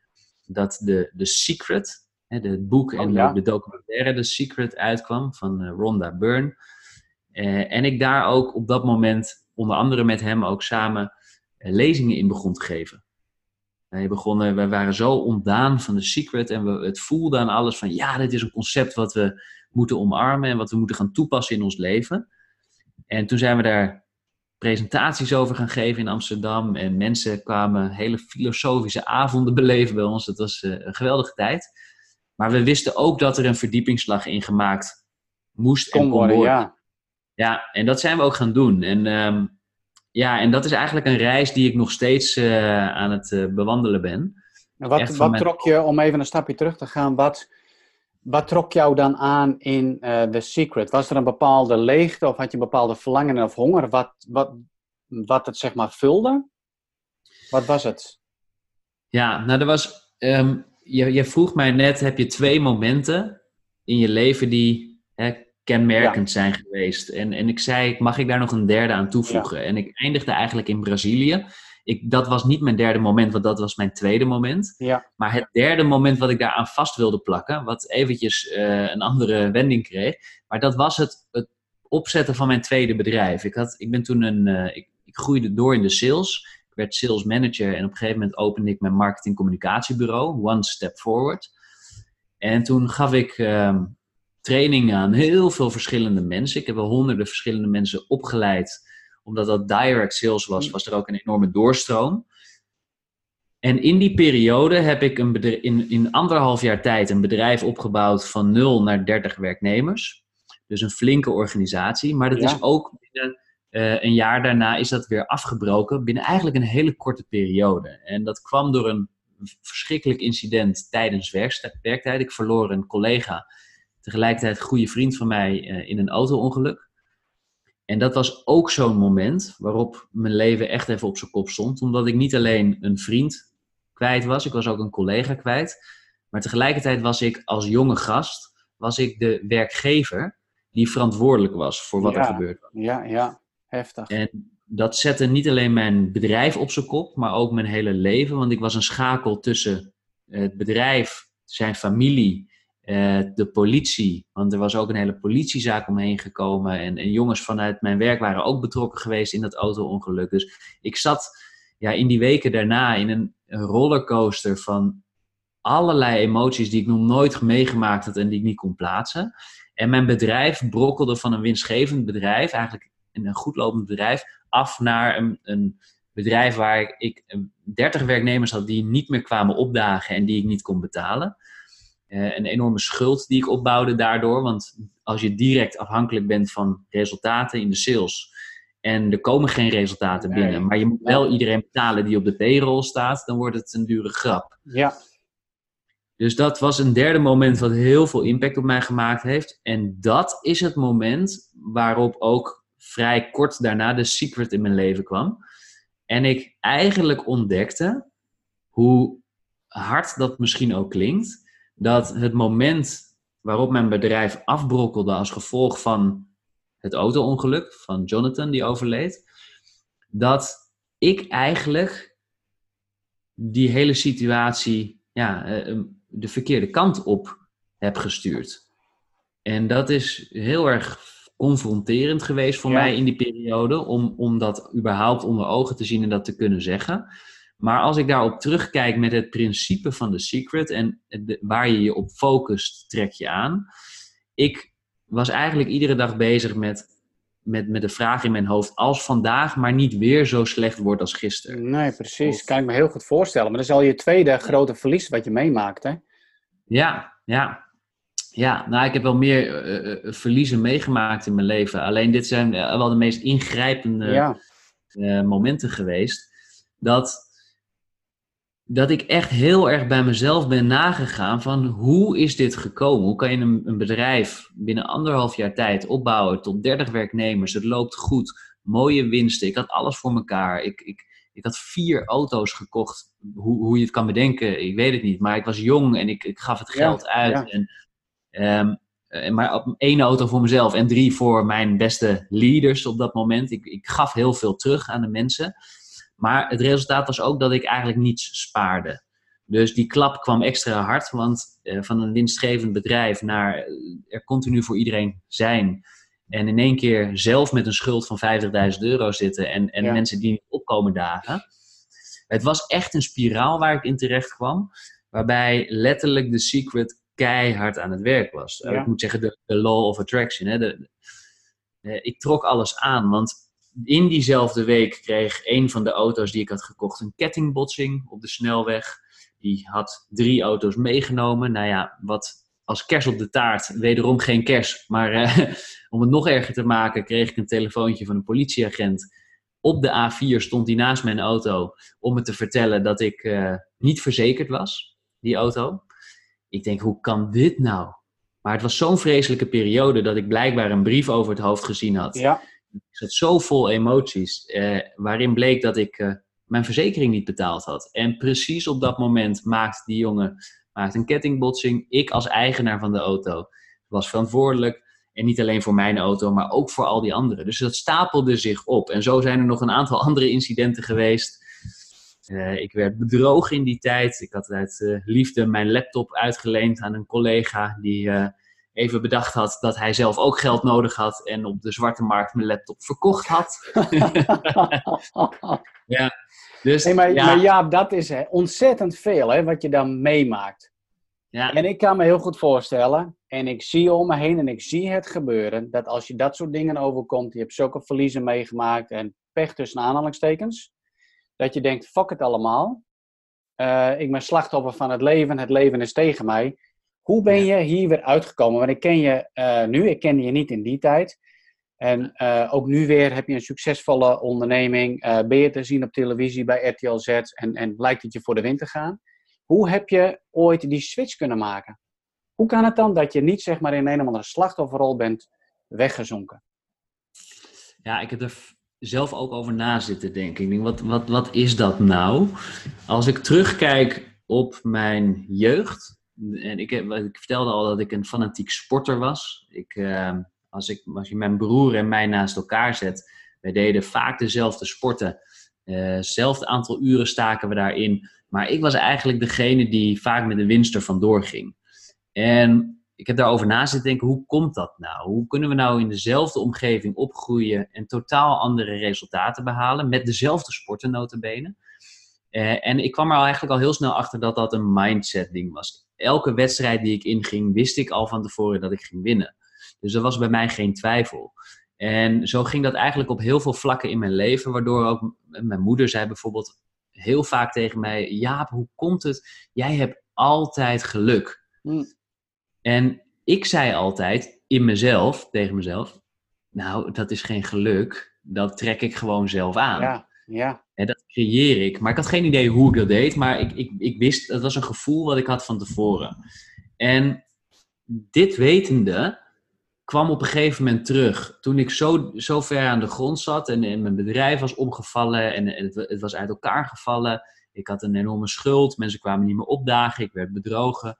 dat de, de Secret, hè, het boek en oh, de, documentaire The Secret uitkwam van uh, Rhonda Byrne. Uh, en ik daar ook op dat moment, onder andere met hem ook samen, uh, lezingen in begon te geven. Wij, begonnen, wij waren zo ontdaan van The Secret en we, het voelde aan alles van ja, dit is een concept wat we moeten omarmen en wat we moeten gaan toepassen in ons leven. En toen zijn we daar presentaties over gaan geven in Amsterdam. En mensen kwamen hele filosofische avonden beleven bij ons. Dat was eh, een geweldige tijd. Maar we wisten ook dat er een verdiepingsslag in gemaakt moest en kon worden. Ja. ja, en dat zijn we ook gaan doen. En, ehm, ja, en dat is eigenlijk een reis die ik nog steeds uh, aan het uh, bewandelen ben. Wat, wat trok je, om even een stapje terug te gaan, wat, wat trok jou dan aan in uh, The Secret? Was er een bepaalde leegte of had je een bepaalde verlangen of honger wat, wat, wat het zeg maar vulde? Wat was het? Ja, nou er was, um, je, je vroeg mij net, heb je twee momenten in je leven die hè, kenmerkend zijn geweest? En, en ik zei, mag ik daar nog een derde aan toevoegen? En ik eindigde eigenlijk in Brazilië ik, dat was niet mijn derde moment, want dat was mijn tweede moment. Ja. Maar het derde moment wat ik daar aan vast wilde plakken, wat eventjes uh, een andere wending kreeg, maar dat was het, het opzetten van mijn tweede bedrijf. Ik, had, ik ben toen een, uh, ik, ik groeide door in de sales. Ik werd sales manager en op een gegeven moment opende ik mijn marketing communicatiebureau, One Step Forward. En toen gaf ik uh, trainingen aan heel veel verschillende mensen. Ik heb wel honderden verschillende mensen opgeleid omdat dat direct sales was, mm. was er ook een enorme doorstroom. En in die periode heb ik een bedrijf, in, in anderhalf jaar tijd een bedrijf opgebouwd van 0 naar 30 werknemers. Dus een flinke organisatie. Maar dat is ook binnen uh, een jaar daarna is dat weer afgebroken. Binnen eigenlijk een hele korte periode. En dat kwam door een verschrikkelijk incident tijdens werktijd. Ik verloor een collega, tegelijkertijd een goede vriend van mij, uh, in een auto-ongeluk. En dat was ook zo'n moment waarop mijn leven echt even op zijn kop stond. Omdat ik niet alleen een vriend kwijt was, ik was ook een collega kwijt. Maar tegelijkertijd was ik als jonge gast, was ik de werkgever die verantwoordelijk was voor wat er gebeurde. Ja, ja, heftig. En dat zette niet alleen mijn bedrijf op zijn kop, maar ook mijn hele leven. Want ik was een schakel tussen het bedrijf, zijn familie uh, de politie, want er was ook een hele politiezaak omheen gekomen. En, en, jongens vanuit mijn werk waren ook betrokken geweest in dat auto-ongeluk. Dus ik zat ja, in die weken daarna in een, rollercoaster van allerlei emoties die ik nog nooit meegemaakt had en die ik niet kon plaatsen. En mijn bedrijf brokkelde van een winstgevend bedrijf, eigenlijk een goed lopend bedrijf, af naar een, een bedrijf waar ik 30 werknemers had die niet meer kwamen opdagen en die ik niet kon betalen. Uh, een enorme schuld die ik opbouwde daardoor. Want als je direct afhankelijk bent van resultaten in de sales. En er komen geen resultaten binnen. Maar je moet wel iedereen betalen die op de payroll staat. Dan wordt het een dure grap. Ja. Dus dat was een derde moment wat heel veel impact op mij gemaakt heeft. En dat is het moment waarop ook vrij kort daarna de secret in mijn leven kwam. En ik eigenlijk ontdekte hoe hard dat misschien ook klinkt dat het moment waarop mijn bedrijf afbrokkelde als gevolg van het auto-ongeluk van Jonathan die overleed, dat ik eigenlijk die hele situatie ja, eh, de verkeerde kant op heb gestuurd. En dat is heel erg confronterend geweest voor mij in die periode, om, om dat überhaupt onder ogen te zien en dat te kunnen zeggen. Maar als ik daarop terugkijk met het principe van de secret en waar je je op focust, trek je aan. Ik was eigenlijk iedere dag bezig met met, met de vraag in mijn hoofd: als vandaag maar niet weer zo slecht wordt als gisteren. Nee, precies. Kan ik me heel goed voorstellen. Maar dat is al je tweede grote verlies wat je meemaakt, hè? Ja, ja. Ja, nou, ik heb wel meer uh, verliezen meegemaakt in mijn leven. Alleen dit zijn wel de meest ingrijpende ja. momenten geweest. Dat dat ik echt heel erg bij mezelf ben nagegaan van hoe is dit gekomen? Hoe kan je een, een, bedrijf binnen anderhalf jaar tijd opbouwen tot 30 werknemers? Het loopt goed, mooie winsten. Ik had alles voor elkaar. Ik, ik, ik had vier auto's gekocht. Hoe, hoe je het kan bedenken, ik weet het niet. Maar ik was jong en ik, ik gaf het geld uit. En, um, maar op één auto voor mezelf en drie voor mijn beste leaders op dat moment. Ik, ik gaf heel veel terug aan de mensen. Maar het resultaat was ook dat ik eigenlijk niets spaarde. Dus die klap kwam extra hard, want uh, van een winstgevend bedrijf naar uh, er continu voor iedereen zijn. En in één keer zelf met een schuld van 50.000 euro zitten en, en mensen die niet opkomen dagen. Het was echt een spiraal waar ik in terecht kwam, waarbij letterlijk de secret keihard aan het werk was. Ik moet zeggen, de, de, law of attraction. Hè, de, ik trok alles aan, want in diezelfde week kreeg een van de auto's die ik had gekocht een kettingbotsing op de snelweg. Die had drie auto's meegenomen. Nou ja, wat als kers op de taart, wederom geen kers. Maar eh, om het nog erger te maken, kreeg ik een telefoontje van een politieagent. Op de A4 stond hij naast mijn auto om me te vertellen dat ik uh, niet verzekerd was, die auto. Ik denk, hoe kan dit nou? Maar het was zo'n vreselijke periode dat ik blijkbaar een brief over het hoofd gezien had. Ja ik zat zo vol emoties, eh, waarin bleek dat ik eh, mijn verzekering niet betaald had. En precies op dat moment maakt die jongen maakt een kettingbotsing. Ik als eigenaar van de auto was verantwoordelijk. En niet alleen voor mijn auto, maar ook voor al die anderen. Dus dat stapelde zich op. En zo zijn er nog een aantal andere incidenten geweest. Uh, ik werd bedrogen in die tijd. Ik had uit uh, liefde mijn laptop uitgeleend aan een collega die uh, even bedacht had dat hij zelf ook geld nodig had en op de zwarte markt mijn laptop verkocht had. ja, dus, hey, maar, ja. maar Jaap, dat is hè, ontzettend veel hè, wat je dan meemaakt. Ja. En ik kan me heel goed voorstellen, en ik zie om me heen en ik zie het gebeuren, dat als je dat soort dingen overkomt, je hebt zulke verliezen meegemaakt en pech tussen aanhalingstekens, dat je denkt, fuck het allemaal. Uh, ik ben slachtoffer van het leven, het leven is tegen mij. Hoe ben je hier weer uitgekomen? Want ik ken je uh, nu, ik kende je niet in die tijd. En uh, ook nu weer heb je een succesvolle onderneming. Uh, ben je te zien op televisie bij RTL Z en, en lijkt het je voor de wind te gaan. Hoe heb je ooit die switch kunnen maken? Hoe kan het dan dat je niet zeg maar in een of andere slachtofferrol bent weggezonken? Ja, ik heb er zelf ook over na zitten denken. Ik denk, wat, wat, wat is dat nou? Als ik terugkijk op mijn jeugd, en ik, ik vertelde al dat ik een fanatiek sporter was. Ik, uh, als, ik, je mijn broer en mij naast elkaar zet, wij deden vaak dezelfde sporten. Hetzelfde uh, aantal uren staken we daarin. Maar ik was eigenlijk degene die vaak met de winst er vandoor ging. En ik heb daarover na zitten denken, hoe komt dat nou? Hoe kunnen we nou in dezelfde omgeving opgroeien en totaal andere resultaten behalen met dezelfde sporten notabene? Uh, en ik kwam er eigenlijk al heel snel achter dat dat een mindset ding was elke wedstrijd die ik inging, wist ik al van tevoren dat ik ging winnen. Dus er was bij mij geen twijfel. En zo ging dat eigenlijk op heel veel vlakken in mijn leven, waardoor ook mijn moeder zei bijvoorbeeld heel vaak tegen mij: Jaap, hoe komt het? Jij hebt altijd geluk. Hm. En ik zei altijd in mezelf, tegen mezelf: Nou, dat is geen geluk, dat trek ik gewoon zelf aan. Ja, ja. Dat creëer ik. Maar ik had geen idee hoe ik dat deed. Maar ik, ik, ik wist, het was een gevoel wat ik had van tevoren. En dit wetende kwam op een gegeven moment terug. Toen ik zo, zo ver aan de grond zat en, en mijn bedrijf was omgevallen en het, het, was uit elkaar gevallen. Ik had een enorme schuld, mensen kwamen niet meer opdagen, ik werd bedrogen.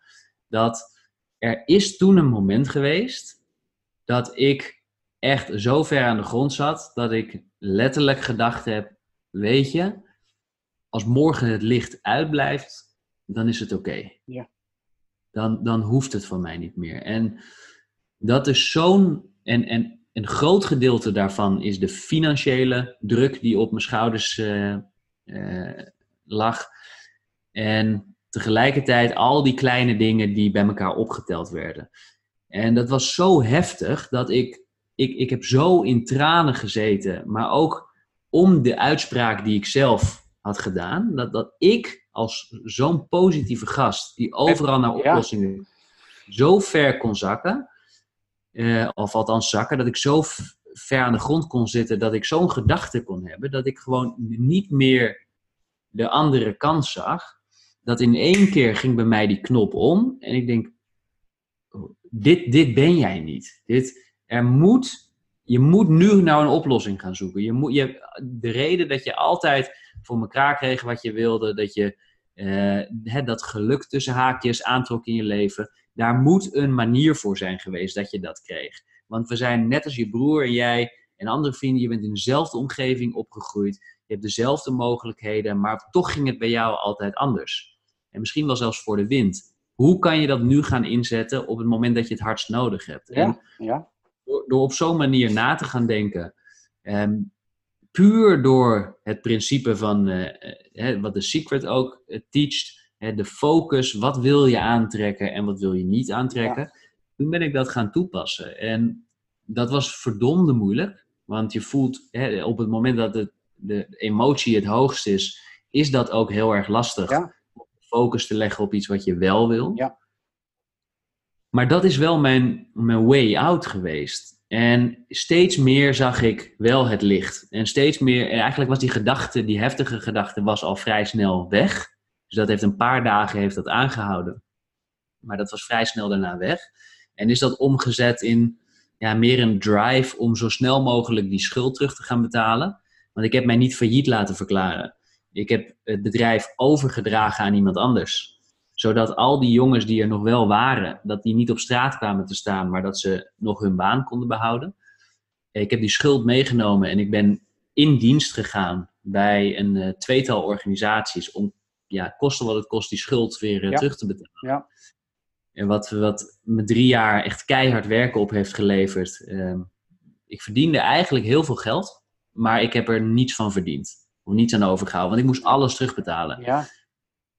Dat er is toen een moment geweest dat ik echt zo ver aan de grond zat dat ik letterlijk gedacht heb: weet je, als morgen het licht uitblijft, dan is het oké. Ja. Dan, dan hoeft het van mij niet meer. En dat is zo'n. En, en een groot gedeelte daarvan is de financiële druk die op mijn schouders uh, uh, lag. En tegelijkertijd al die kleine dingen die bij elkaar opgeteld werden. En dat was zo heftig dat ik ik, ik heb zo in tranen gezeten, maar ook om de uitspraak die ik zelf had gedaan, dat, dat ik als zo'n positieve gast, die overal naar oplossingen zo ver kon zakken, uh, of althans zakken, dat ik zo ver aan de grond kon zitten, dat ik zo'n gedachte kon hebben, dat ik gewoon niet meer de andere kant zag. Dat in één keer ging bij mij die knop om en ik denk, oh, dit, dit ben jij niet. Dit, er moet, je moet nu nou een oplossing gaan zoeken. Je moet, je, de reden dat je altijd voor elkaar kreeg wat je wilde, dat je uh, dat geluk tussen haakjes aantrok in je leven, daar moet een manier voor zijn geweest dat je dat kreeg. Want we zijn net als je broer en jij en andere vrienden, je bent in dezelfde omgeving opgegroeid. Je hebt dezelfde mogelijkheden, maar toch ging het bij jou altijd anders. En misschien wel zelfs voor de wind. Hoe kan je dat nu gaan inzetten op het moment dat je het hardst nodig hebt? Ja, ja. Door, op zo'n manier na te gaan denken, um, puur door het principe van uh, wat de Secret ook uh, teacht, de focus, wat wil je aantrekken en wat wil je niet aantrekken. Toen ben ik dat gaan toepassen. En dat was verdomde moeilijk, want je voelt op het moment dat het, de emotie het hoogst is, is dat ook heel erg lastig. Ja. Focus te leggen op iets wat je wel wil. Ja. Maar dat is wel mijn, mijn way out geweest. En steeds meer zag ik wel het licht. En steeds meer, en eigenlijk was die gedachte, die heftige gedachte, was al vrij snel weg. Dus dat heeft een paar dagen heeft dat aangehouden. Maar dat was vrij snel daarna weg. En is dat omgezet in ja, meer een drive om zo snel mogelijk die schuld terug te gaan betalen. Want ik heb mij niet failliet laten verklaren. Ik heb het bedrijf overgedragen aan iemand anders zodat al die jongens die er nog wel waren, dat die niet op straat kwamen te staan, maar dat ze nog hun baan konden behouden. Ik heb die schuld meegenomen en ik ben in dienst gegaan bij een uh, tweetal organisaties om, ja, kosten wat het kost, die schuld weer uh, terug te betalen. Ja. En wat, wat me drie jaar echt keihard werken op heeft geleverd. Uh, ik verdiende eigenlijk heel veel geld, maar ik heb er niets van verdiend. Of niets aan overgehouden, want ik moest alles terugbetalen. Ja.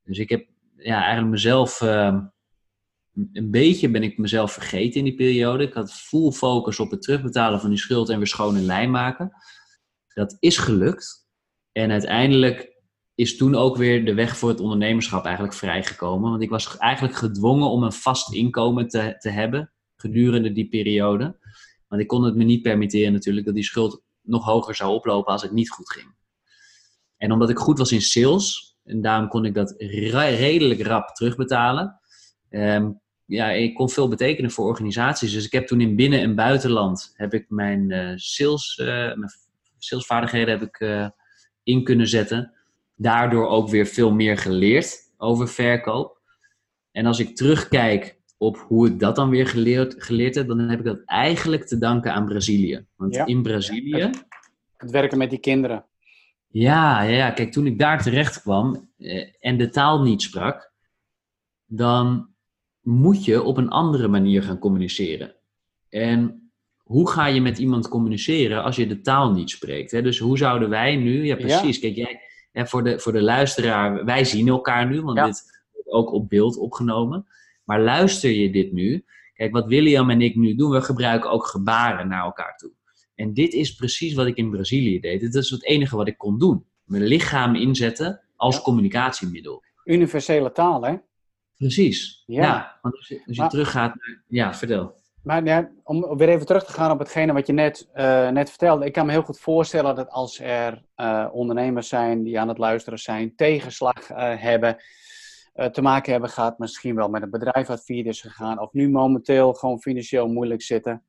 Dus ik heb ja, eigenlijk mezelf. Uh, een beetje ben ik mezelf vergeten in die periode. Ik had full focus op het terugbetalen van die schuld en weer schoon in lijn maken. Dat is gelukt. En uiteindelijk is toen ook weer de weg voor het ondernemerschap eigenlijk vrijgekomen. Want ik was eigenlijk gedwongen om een vast inkomen te, te hebben gedurende die periode. Want ik kon het me niet permitteren natuurlijk dat die schuld nog hoger zou oplopen als het niet goed ging. En omdat ik goed was in sales, en daarom kon ik dat redelijk rap terugbetalen. Um, ja, ik kon veel betekenen voor organisaties. Dus ik heb toen in binnen- en buitenland heb ik mijn, uh, sales, uh, mijn salesvaardigheden heb ik, uh, in kunnen zetten. Daardoor ook weer veel meer geleerd over verkoop. En als ik terugkijk op hoe ik dat dan weer geleerd, geleerd heb, dan heb ik dat eigenlijk te danken aan Brazilië. Want in Brazilië. Het, het werken met die kinderen. Ja, ja, kijk, toen ik daar terecht kwam eh, en de taal niet sprak, dan moet je op een andere manier gaan communiceren. En hoe ga je met iemand communiceren als je de taal niet spreekt? Hè? Dus hoe zouden wij nu, ja precies, kijk jij, hè, voor, de, voor de luisteraar, wij zien elkaar nu, want dit wordt ook op beeld opgenomen. Maar luister je dit nu? Kijk, wat William en ik nu doen, we gebruiken ook gebaren naar elkaar toe. En dit is precies wat ik in Brazilië deed. Dit is het enige wat ik kon doen. Mijn lichaam inzetten als communicatiemiddel. Universele taal, hè? Precies. Ja. want als je, als je teruggaat naar... Ja, vertel. Maar ja, om weer even terug te gaan op hetgene wat je net, uh, net vertelde. Ik kan me heel goed voorstellen dat als er uh, ondernemers zijn die aan het luisteren zijn, tegenslag uh, hebben, te maken hebben gehad, misschien wel met een bedrijf wat failliet is gegaan, of nu momenteel gewoon financieel moeilijk zitten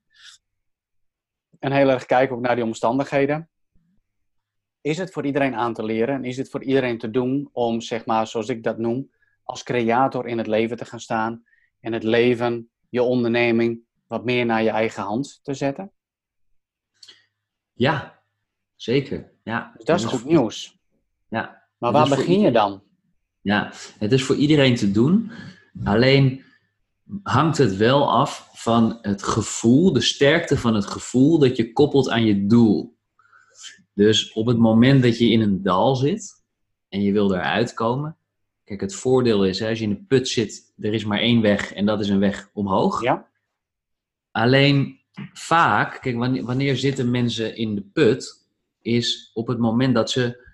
en heel erg kijken ook naar die omstandigheden. Is het voor iedereen aan te leren en is het voor iedereen te doen om, zeg maar, zoals ik dat noem, als creator in het leven te gaan staan en het leven, je onderneming, wat meer naar je eigen hand te zetten? Ja, zeker. Ja. Dus dat is goed nieuws. Ja. Maar waar begin je dan? Ja, het is voor iedereen te doen. Alleen hangt het wel af van het gevoel, de sterkte van het gevoel dat je koppelt aan je doel. Dus op het moment dat je in een dal zit en je wil eruit komen. Kijk, het voordeel is, hè, als je in een put zit, er is maar één weg en dat is een weg omhoog. Ja. Alleen vaak, kijk, wanneer, wanneer zitten mensen in de put, is op het moment dat ze,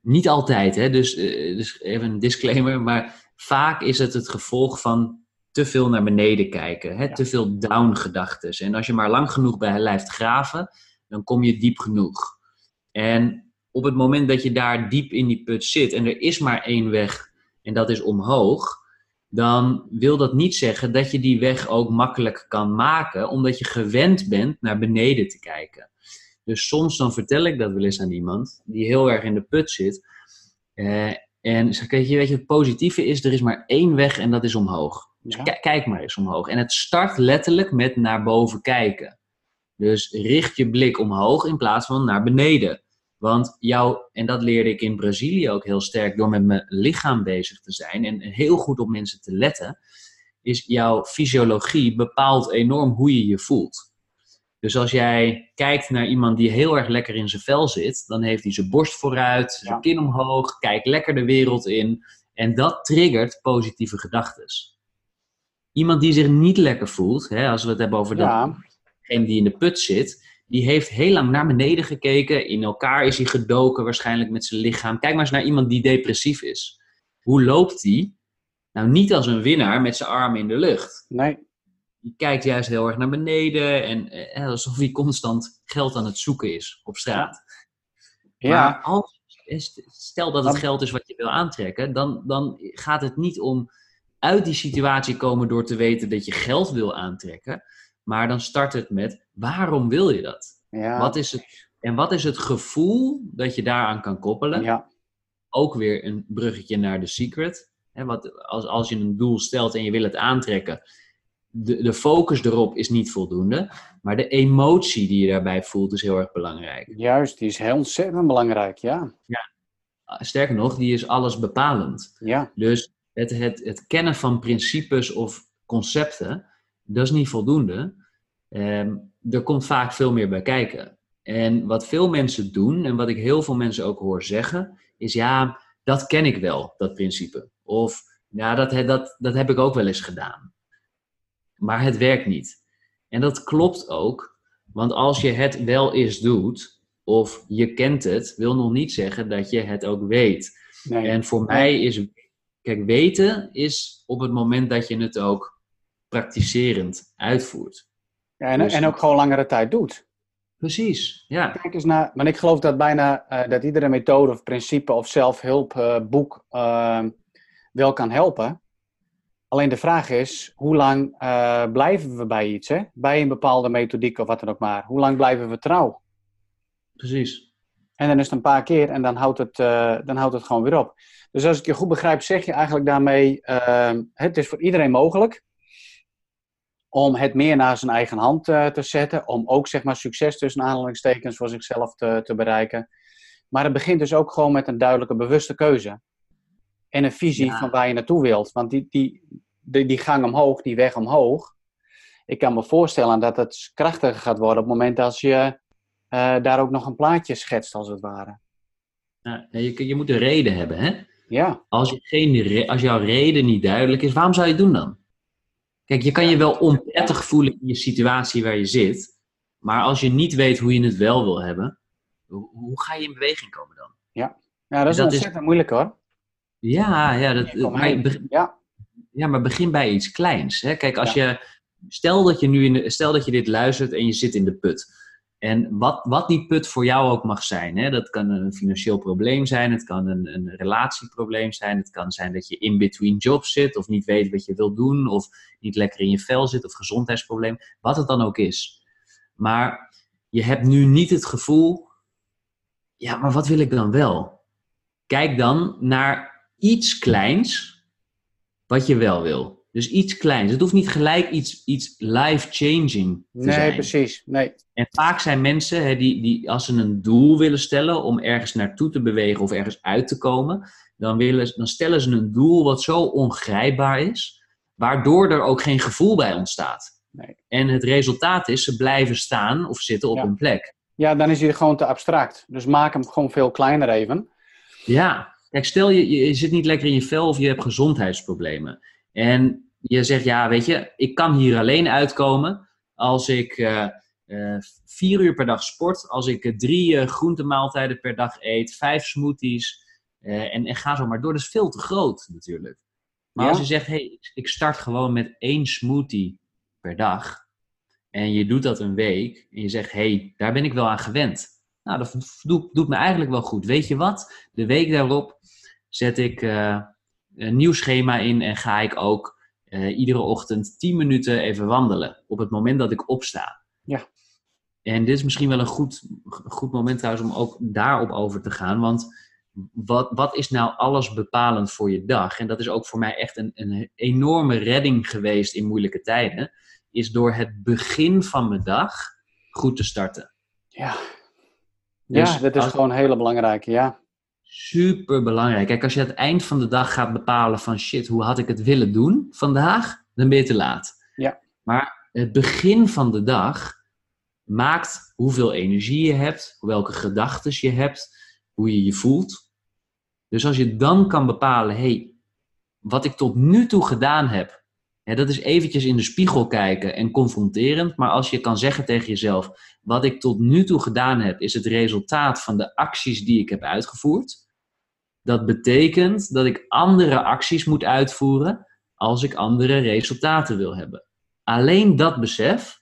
niet altijd, hè, dus, eh, dus even een disclaimer, maar vaak is het het gevolg van te veel naar beneden kijken, hè, te veel down-gedachten. En als je maar lang genoeg bij blijft graven, dan kom je diep genoeg. En op het moment dat je daar diep in die put zit en er is maar één weg en dat is omhoog, dan wil dat niet zeggen dat je die weg ook makkelijk kan maken, omdat je gewend bent naar beneden te kijken. Dus soms dan vertel ik dat wel eens aan iemand die heel erg in de put zit. Eh, en zeg, weet je, weet je, het positieve is, er is maar één weg en dat is omhoog. Dus kijk maar eens omhoog. En het start letterlijk met naar boven kijken. Dus richt je blik omhoog in plaats van naar beneden. Want jou, en dat leerde ik in Brazilië ook heel sterk door met mijn lichaam bezig te zijn en heel goed op mensen te letten, is jouw fysiologie bepaalt enorm hoe je je voelt. Dus als jij kijkt naar iemand die heel erg lekker in zijn vel zit, dan heeft hij zijn borst vooruit, zijn kin omhoog, kijkt lekker de wereld in. En dat triggert positieve gedachten. Iemand die zich niet lekker voelt, hè, als we het hebben over ja. degene die in de put zit, die heeft heel lang naar beneden gekeken. In elkaar is hij gedoken, waarschijnlijk met zijn lichaam. Kijk maar eens naar iemand die depressief is. Hoe loopt die? Nou, niet als een winnaar met zijn armen in de lucht. Nee. Die kijkt juist heel erg naar beneden en eh, alsof hij constant geld aan het zoeken is op straat. Ja. Maar als, stel dat het geld is wat je wil aantrekken, dan, dan gaat het niet om uit die situatie komen door te weten dat je geld wil aantrekken. Maar dan start het met waarom wil je dat? Ja. Wat is het, en wat is het gevoel dat je daaraan kan koppelen? Ja. Ook weer een bruggetje naar de secret. wat, als, als je een doel stelt en je wil het aantrekken, de, de focus erop is niet voldoende. Maar de emotie die je daarbij voelt is heel erg belangrijk. Juist, die is heel ontzettend belangrijk, ja. ja. Sterker nog, die is alles bepalend. Ja. Dus het, het, het kennen van principes of concepten, dat is niet voldoende. Ehm, er komt vaak veel meer bij kijken. En wat veel mensen doen, en wat ik heel veel mensen ook hoor zeggen, is ja, dat ken ik wel, dat principe. Of ja, dat, dat, dat heb ik ook wel eens gedaan. Maar het werkt niet. En dat klopt ook, want als je het wel eens doet, of je kent het, wil nog niet zeggen dat je het ook weet. Nee. En voor mij is, kijk, weten is op het moment dat je het ook praktiserend uitvoert. Ja, en, dus- en ook gewoon langere tijd doet. Precies, ja. Kijk eens naar, maar ik geloof dat bijna uh, dat iedere methode of principe of zelfhulpboek uh, wel kan helpen. Alleen de vraag is, hoe lang uh, blijven we bij iets, hè? bij een bepaalde methodiek of wat dan ook maar. Hoe lang blijven we trouw? Precies. En dan is het een paar keer en dan houdt het, dan houdt het gewoon weer op. Dus als ik je goed begrijp, zeg je eigenlijk daarmee, het is voor iedereen mogelijk om het meer naar zijn eigen hand uh, te zetten, om ook zeg maar succes tussen aanhalingstekens voor zichzelf te, te bereiken. Maar het begint dus ook gewoon met een duidelijke bewuste keuze. En een visie van waar je naartoe wilt. Want die, die, die, die gang omhoog, die weg omhoog, ik kan me voorstellen dat het krachtiger gaat worden op het moment als je daar ook nog een plaatje schetst, als het ware. Ja, je, je moet een reden hebben, hè? Ja. Als, je geen, als jouw reden niet duidelijk is, waarom zou je het doen dan? Kijk, je kan je wel onprettig voelen in je situatie waar je zit. Maar als je niet weet hoe je het wel wil hebben, hoe ga je in beweging komen dan? Ja, ja dat is ontzettend moeilijk hoor. Ja, ja, dat, maar, ja. ja, maar begin bij iets kleins. Hè? Kijk, als je, stel dat je nu in de, stel dat je dit luistert en je zit in de put. En wat, wat die put voor jou ook mag zijn. Hè? Dat kan een financieel probleem zijn, het kan een, een relatieprobleem zijn, het kan zijn dat je in between jobs zit of niet weet wat je wilt doen of niet lekker in je vel zit of gezondheidsprobleem, wat het dan ook is. Maar je hebt nu niet het gevoel, ja, maar wat wil ik dan wel? Kijk dan naar iets kleins wat je wel wil. Dus iets kleins. Het hoeft niet gelijk iets, iets life-changing te nee, zijn. Nee, precies. Nee. En vaak zijn mensen hè, die, die, als ze een doel willen stellen om ergens naartoe te bewegen of ergens uit te komen, dan, willen, dan stellen ze een doel wat zo ongrijpbaar is, waardoor er ook geen gevoel bij ontstaat. Nee. En het resultaat is, ze blijven staan of zitten op een plek. Ja, dan is hij gewoon te abstract. Dus maak hem gewoon veel kleiner even. Ja, kijk, stel je, je zit niet lekker in je vel of je hebt gezondheidsproblemen. En je zegt, ja, weet je, ik kan hier alleen uitkomen als ik uh, vier uur per dag sport, als ik drie groentemaaltijden per dag eet, vijf smoothies en, en ga zo maar door. Dat is veel te groot natuurlijk. Maar als je zegt, hey, ik start gewoon met één smoothie per dag en je doet dat een week en je zegt, hey, daar ben ik wel aan gewend. Nou, dat doet, doet me eigenlijk wel goed. Weet je wat? De week daarop zet ik een nieuw schema in en ga ik ook uh, iedere ochtend 10 minuten even wandelen. Op het moment dat ik opsta. Ja. En dit is misschien wel een goed, goed moment trouwens om ook daarop over te gaan. Want wat, wat is nou alles bepalend voor je dag? En dat is ook voor mij echt een, een enorme redding geweest in moeilijke tijden. Is door het begin van mijn dag goed te starten. Ja, dus ja dat is gewoon een hele belangrijke, ja super belangrijk. Kijk, als je aan het eind van de dag gaat bepalen van shit, hoe had ik het willen doen vandaag, dan ben je te laat. Ja. Maar het begin van de dag maakt hoeveel energie je hebt, welke gedachten je hebt, hoe je je voelt. Dus als je dan kan bepalen, hey, wat ik tot nu toe gedaan heb, ja, dat is eventjes in de spiegel kijken en confronterend. Maar als je kan zeggen tegen jezelf: wat ik tot nu toe gedaan heb, is het resultaat van de acties die ik heb uitgevoerd. Dat betekent dat ik andere acties moet uitvoeren als ik andere resultaten wil hebben. Alleen dat besef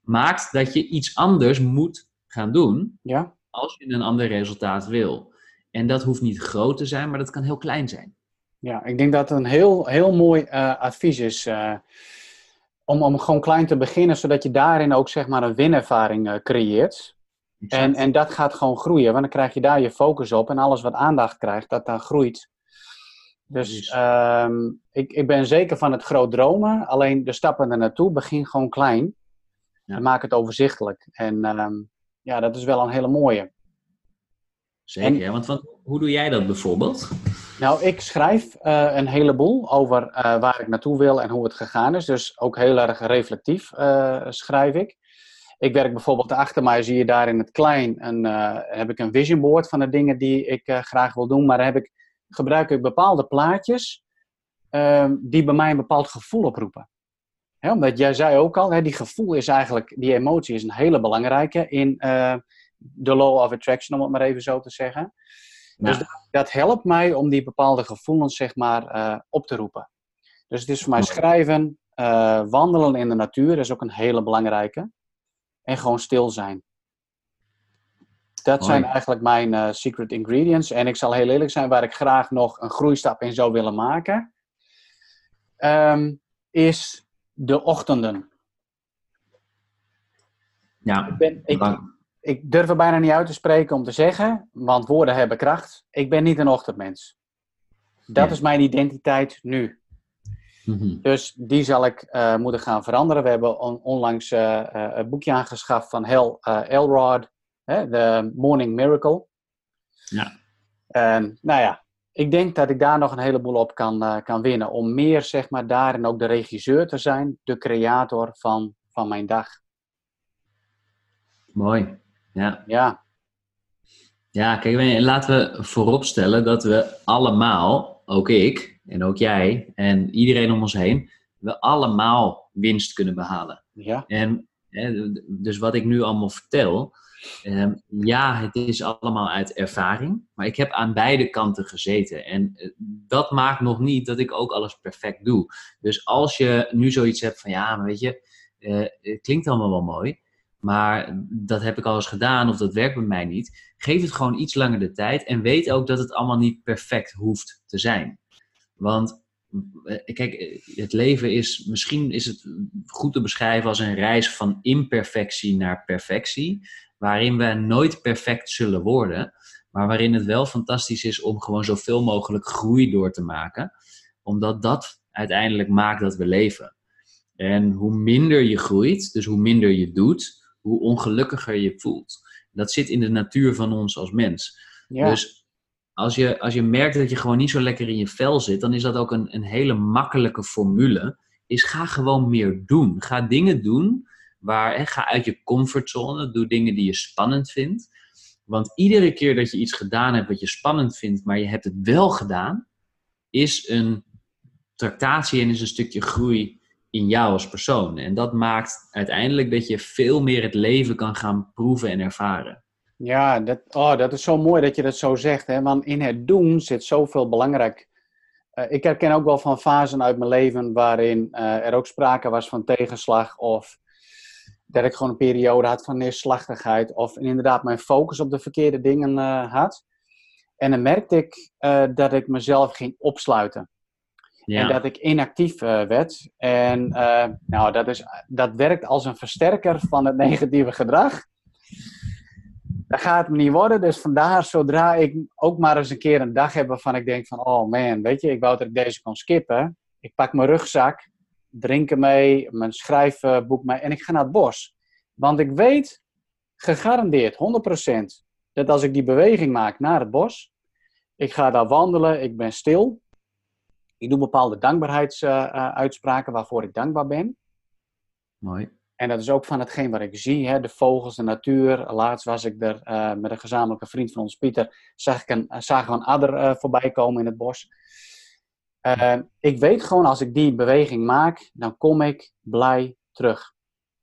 maakt dat je iets anders moet gaan doen ja. als je een ander resultaat wil. En dat hoeft niet groot te zijn, maar dat kan heel klein zijn. Ja, ik denk dat het een heel, heel mooi uh, advies is. Uh, om, om gewoon klein te beginnen, zodat je daarin ook zeg maar een winervaring uh, creëert. En, en dat gaat gewoon groeien, want dan krijg je daar je focus op. En alles wat aandacht krijgt, dat dan groeit. Dus um, ik, ik ben zeker van het groot dromen. Alleen de stappen er naartoe, begin gewoon klein. Ja. En maak het overzichtelijk. En um, ja, dat is wel een hele mooie. Zeker, en, want, hoe doe jij dat bijvoorbeeld? Nou, ik schrijf uh, een heleboel over uh, waar ik naartoe wil en hoe het gegaan is. Dus ook heel erg reflectief uh, schrijf ik. Ik werk bijvoorbeeld achter mij, zie je daar in het klein, een, heb ik een vision board van de dingen die ik graag wil doen. Maar dan heb ik, gebruik ik bepaalde plaatjes ehm, die bij mij een bepaald gevoel oproepen. Hè, omdat jij zei ook al, hè, die gevoel is eigenlijk, die emotie is een hele belangrijke in de law of attraction, om het maar even zo te zeggen. Dus dat, dat, helpt mij om die bepaalde gevoelens, zeg maar, uh, op te roepen. Dus het is voor mij schrijven, uh, wandelen in de natuur, is ook een hele belangrijke. En gewoon stil zijn. Dat zijn eigenlijk mijn uh, secret ingredients. En ik zal heel eerlijk zijn, waar ik graag nog een groeistap in zou willen maken, um, is de ochtenden. Ja, ik ben, ik, ik durf er bijna niet uit te spreken om te zeggen, want woorden hebben kracht. Ik ben niet een ochtendmens. Dat is mijn identiteit nu. Mhm. Dus die zal ik uh, moeten gaan veranderen. We hebben on onlangs uh, uh, een boekje aangeschaft van Hal Elrod, The Morning Miracle. Ja. En nou ja, ik denk dat ik daar nog een heleboel op kan, kan winnen. Om meer, zeg maar, daarin ook de regisseur te zijn, de creator van, van mijn dag. Mooi. Ja. Ja. Ja, kijk, laten we vooropstellen dat we allemaal, ook ik en ook jij en iedereen om ons heen, we allemaal winst kunnen behalen. Ja. En dus wat ik nu allemaal vertel, ehm, ja, het is allemaal uit ervaring, maar ik heb aan beide kanten gezeten. En eh, dat maakt nog niet dat ik ook alles perfect doe. Dus als je nu zoiets hebt van, ja, maar weet je, uh, het klinkt allemaal wel mooi, maar dat heb ik al eens gedaan of dat werkt bij mij niet. Geef het gewoon iets langer de tijd en weet ook dat het allemaal niet perfect hoeft te zijn. Want eh, kijk, eh, het leven is, misschien is het goed te beschrijven als een reis van imperfectie naar perfectie, waarin we nooit perfect zullen worden, maar waarin het wel fantastisch is om gewoon zoveel mogelijk groei door te maken, omdat dat uiteindelijk maakt dat we leven. En hoe minder je groeit, dus hoe minder je doet, hoe ongelukkiger je voelt. Dat zit in de natuur van ons als mens. Dus als je, als je merkt dat je gewoon niet zo lekker in je vel zit, dan is dat ook een, een hele makkelijke formule. Is ga gewoon meer doen. Ga dingen doen waar, hè, ga uit je comfortzone. Doe dingen die je spannend vindt. Want iedere keer dat je iets gedaan hebt wat je spannend vindt, maar je hebt het wel gedaan, is een tractatie en is een stukje groei in jou als persoon. En dat maakt uiteindelijk dat je veel meer het leven kan gaan proeven en ervaren. Ja, dat, oh, dat is zo mooi dat je dat zo zegt. Hè? Want in het doen zit zoveel belangrijk. Uh, ik herken ook wel van fasen uit mijn leven waarin uh, er ook sprake was van tegenslag. Of dat ik gewoon een periode had van neerslachtigheid. Of inderdaad mijn focus op de verkeerde dingen uh, had. En dan merkte ik dat ik mezelf ging opsluiten. Ja. En dat ik inactief werd. En nou, dat, is, dat werkt als een versterker van het negatieve gedrag dat gaat me niet worden. Dus vandaar, zodra ik ook maar eens een keer een dag heb waarvan ik denk van, oh man, weet je, ik wou dat ik deze kon skippen. Ik pak mijn rugzak, drinken mee, mijn schrijfboek mee en ik ga naar het bos. Want ik weet, gegarandeerd, 100%, dat als ik die beweging maak naar het bos, ik ga daar wandelen, ik ben stil. Ik doe bepaalde dankbaarheidsuitspraken waarvoor ik dankbaar ben. Mooi. En dat is ook van hetgeen wat ik zie, hè, de vogels, de natuur. Laatst was ik er uh, met een gezamenlijke vriend van ons, Pieter, zag ik een, zagen we een adder uh, voorbij komen in het bos. Uh, ik weet gewoon, als ik die beweging maak, dan kom ik blij terug.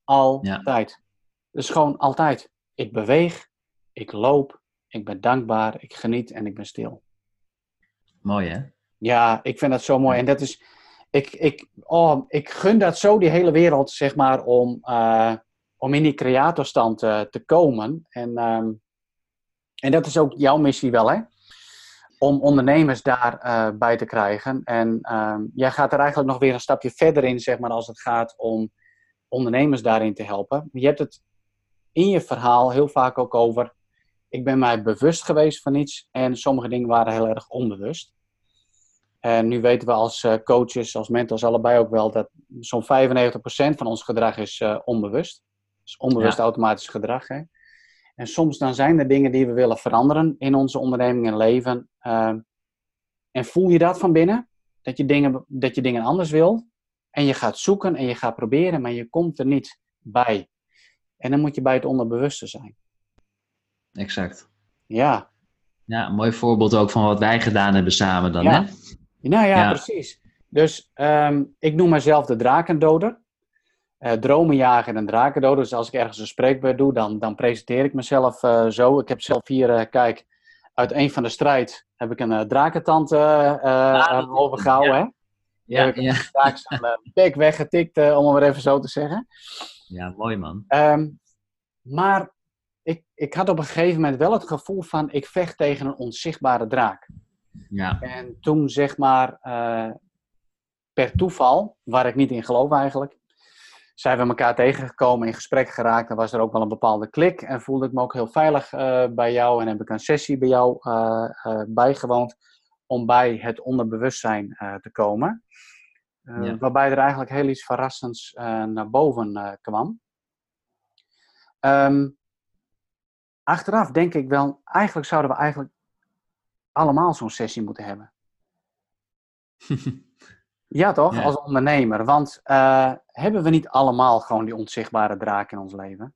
Altijd. Ja. Dus gewoon altijd. Ik beweeg, ik loop, ik ben dankbaar, ik geniet en ik ben stil. Mooi hè? Ja, ik vind dat zo mooi. En dat is, ik, ik, oh, ik gun dat zo die hele wereld, zeg maar, om, uh, om in die creatorstand uh, te komen. En, um, en dat is ook jouw missie wel, hè? Om ondernemers daarbij uh, bij te krijgen. En um, jij gaat er eigenlijk nog weer een stapje verder in, zeg maar, als het gaat om ondernemers daarin te helpen. Je hebt het in je verhaal heel vaak ook over. Ik ben mij bewust geweest van iets en sommige dingen waren heel erg onbewust. En nu weten we als uh, coaches, als mentors allebei ook wel dat zo'n 95% van ons gedrag is uh, onbewust. Dus onbewust ja. automatisch gedrag. Hè? En soms dan zijn er dingen die we willen veranderen in onze onderneming en leven. Uh, en voel je dat van binnen? Dat je, dingen, dat je dingen anders wil. En je gaat zoeken en je gaat proberen, maar je komt er niet bij. En dan moet je bij het onderbewuste zijn. Exact. Ja. Ja, een mooi voorbeeld ook van wat wij gedaan hebben samen dan. Ja. Hè? Nou ja, ja. precies. Dus um, ik noem mezelf de drakendoder. Uh, dromenjager en drakendoder. Dus als ik ergens een spreekbeurt doe, dan, dan presenteer ik mezelf uh, zo. Ik heb zelf hier, uh, kijk, uit een van de strijd heb ik een drakentand ah, overgehouden. Ja. Hè? Ja, heb ik ja. bek weggetikt, om het maar even zo te zeggen. Ja, mooi man. Um, maar ik, ik had op een gegeven moment wel het gevoel van, ik vecht tegen een onzichtbare draak. Ja. En toen zeg maar uh, per toeval, waar ik niet in geloof eigenlijk, zijn we elkaar tegengekomen, in gesprek geraakt. En was er ook wel een bepaalde klik. En voelde ik me ook heel veilig uh, bij jou. En heb ik een sessie bij jou uh, bijgewoond om bij het onderbewustzijn te komen. Ja. Waarbij er eigenlijk heel iets verrassends naar boven kwam. Um, achteraf denk ik wel, eigenlijk zouden we eigenlijk allemaal zo'n sessie moeten hebben. ja, toch? Ja. Als ondernemer. Want uh, hebben we niet allemaal gewoon die onzichtbare draak in ons leven?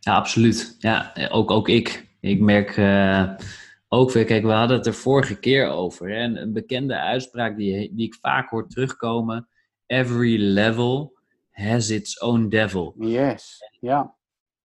Ja, absoluut. Ja, ook, ook ik. Ik merk uh, ook weer, kijk, we hadden het er vorige keer over. Hè? Een, een bekende uitspraak die, die ik vaak hoor terugkomen. Every level has its own devil. Yes, ja.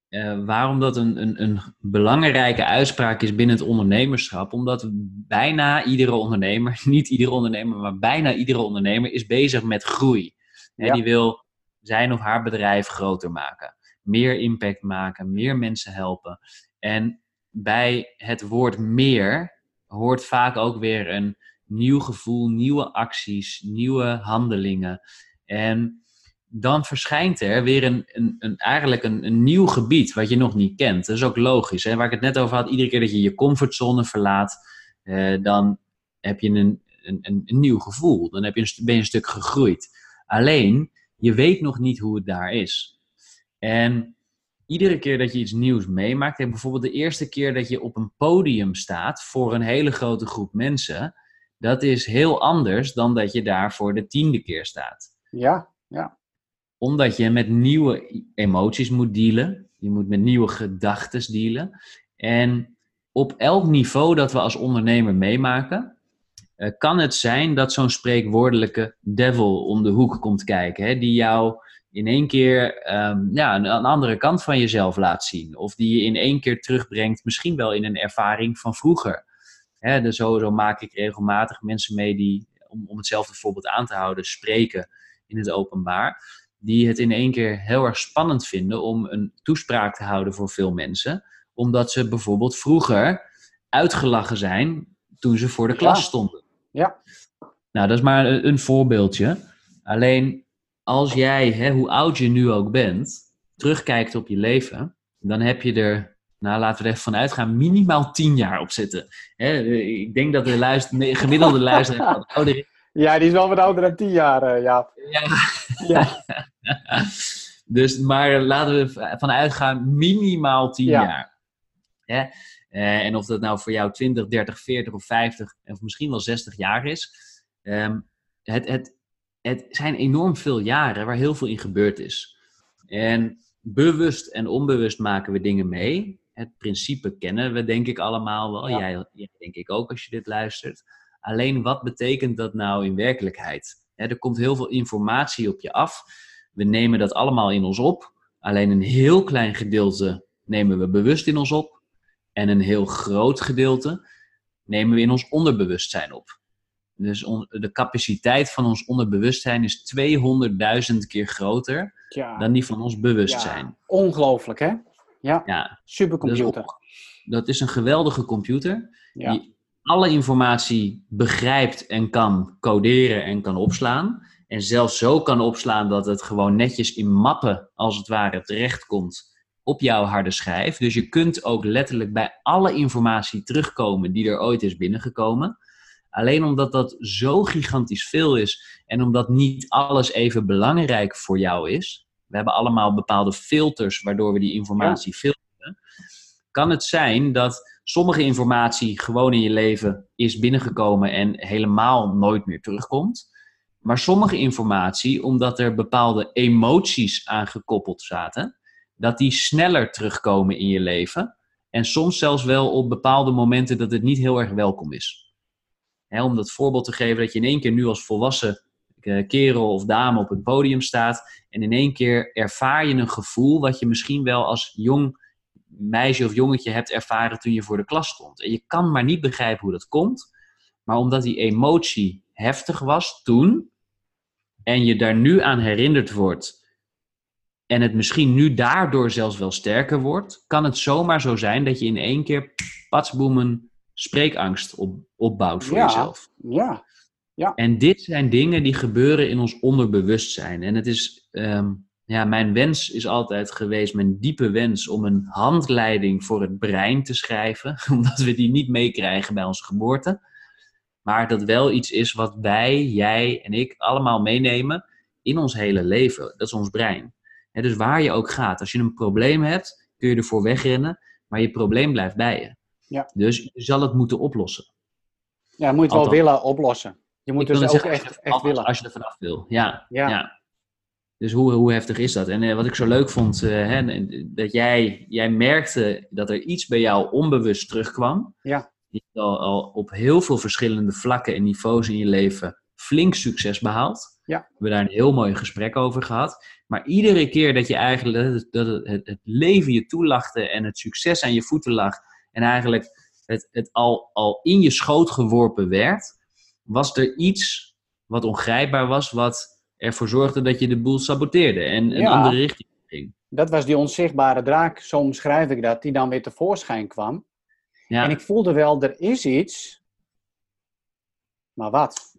Uh, waarom dat een, een, een, belangrijke uitspraak is binnen het ondernemerschap? Omdat bijna iedere ondernemer, niet iedere ondernemer, maar bijna iedere ondernemer is bezig met groei. Ja. Die wil zijn of haar bedrijf groter maken, meer impact maken, meer mensen helpen. En bij het woord meer hoort vaak ook weer een nieuw gevoel, nieuwe acties, nieuwe handelingen. En dan verschijnt er weer een, een, een eigenlijk een, een, nieuw gebied wat je nog niet kent. Dat is ook logisch. Hè? Waar ik het net over had, iedere keer dat je je comfortzone verlaat, eh, dan heb je een, een, nieuw gevoel. Dan heb je ben je een stuk gegroeid. Alleen, je weet nog niet hoe het daar is. En iedere keer dat je iets nieuws meemaakt, bijvoorbeeld de eerste keer dat je op een podium staat voor een hele grote groep mensen, dat is heel anders dan dat je daar voor de tiende keer staat. Ja, ja omdat je met nieuwe emoties moet dealen. Je moet met nieuwe gedachten dealen. En op elk niveau dat we als ondernemer meemaken, eh, kan het zijn dat zo'n spreekwoordelijke devil om de hoek komt kijken, hè, die jou in één keer ehm, ja, een, andere kant van jezelf laat zien. Of die je in één keer terugbrengt, misschien wel in een ervaring van vroeger. Hè, dus zo, zo maak ik regelmatig mensen mee die, om, om hetzelfde voorbeeld aan te houden, spreken in het openbaar. Die het in één keer heel erg spannend vinden om een toespraak te houden voor veel mensen. Omdat ze bijvoorbeeld vroeger uitgelachen zijn toen ze voor de klas stonden. Ja. Nou, dat is maar een, voorbeeldje. Alleen als jij, hè, hoe oud je nu ook bent, terugkijkt op je leven, dan heb je er, nou laten we er even vanuit gaan, minimaal tien jaar op zitten. Hè, ik denk dat de luister, gemiddelde luisteraar ouder is. Ja, die is wel wat ouder dan tien jaar, uh, Ja. ja. dus, maar laten we vanuit gaan, minimaal tien jaar. Hè? Uh, en of dat nou voor jou 20, 30, 40 of 50 of misschien wel 60 jaar is. Um, het, het, het zijn enorm veel jaren waar heel veel in gebeurd is. En bewust en onbewust maken we dingen mee. Het principe kennen we denk ik allemaal wel. Jij, jij, denk ik ook als je dit luistert. Alleen wat betekent dat nou in werkelijkheid? er komt heel veel informatie op je af. We nemen dat allemaal in ons op. Alleen een heel klein gedeelte nemen we bewust in ons op. En een heel groot gedeelte nemen we in ons onderbewustzijn op. Dus de capaciteit van ons onderbewustzijn is 200.000 keer groter dan die van ons bewustzijn. Ja. Ongelooflijk, hè? Ja. ja. Supercomputer. dat is een geweldige computer die alle informatie begrijpt en kan coderen en kan opslaan. En zelfs zo kan opslaan dat het gewoon netjes in mappen, als het ware, terechtkomt op jouw harde schijf. Dus je kunt ook letterlijk bij alle informatie terugkomen die er ooit is binnengekomen. Alleen omdat dat zo gigantisch veel is en omdat niet alles even belangrijk voor jou is. We hebben allemaal bepaalde filters waardoor we die informatie filteren. Kan het zijn dat sommige informatie gewoon in je leven is binnengekomen en helemaal nooit meer terugkomt. Maar sommige informatie, omdat er bepaalde emoties aan gekoppeld zaten, dat die sneller terugkomen in je leven. En soms zelfs wel op bepaalde momenten dat het niet heel erg welkom is. om dat voorbeeld te geven dat je in één keer nu als volwassen eh, kerel of dame op het podium staat. En in één keer ervaar je een gevoel wat je misschien wel als jong meisje of jongetje hebt ervaren toen je voor de klas stond. En je kan maar niet begrijpen hoe dat komt. Maar omdat die emotie heftig was toen. En je daar nu aan herinnerd wordt en het misschien nu daardoor zelfs wel sterker wordt, kan het zomaar zo zijn dat je in één keer patsboemen spreekangst op, opbouwt voor jezelf. Ja, ja. En dit zijn dingen die gebeuren in ons onderbewustzijn. En het is, ehm, ja, mijn wens is altijd geweest, mijn diepe wens, om een handleiding voor het brein te schrijven, omdat we die niet meekrijgen bij onze geboorte. Maar dat wel iets is wat wij, jij en ik allemaal meenemen in ons hele leven. Dat is ons brein dus waar je ook gaat, als je een probleem hebt, kun je ervoor wegrennen, maar je probleem blijft bij je. Ja. Dus je zal het moeten oplossen. Ja, je moet het wel willen oplossen. Je moet dus ook echt, echt willen. Als je er vanaf wil, ja. ja. Dus hoe, hoe heftig is dat? En eh, wat ik zo leuk vond, uh, hè, dat jij, jij merkte dat er iets bij jou onbewust terugkwam. Ja. Je hebt al, al op heel veel verschillende vlakken en niveaus in je leven flink succes behaald. Ja. We hebben daar een heel mooi gesprek over gehad. Maar iedere keer dat je eigenlijk dat het, het, leven je toelachte en het succes aan je voeten lag en eigenlijk het, het al, al in je schoot geworpen werd, was er iets wat ongrijpbaar was, wat ervoor zorgde dat je de boel saboteerde en een andere richting ging. Dat was die onzichtbare draak, zo omschrijf ik dat, die dan weer tevoorschijn kwam. Ja. En ik voelde wel, er is iets, maar wat?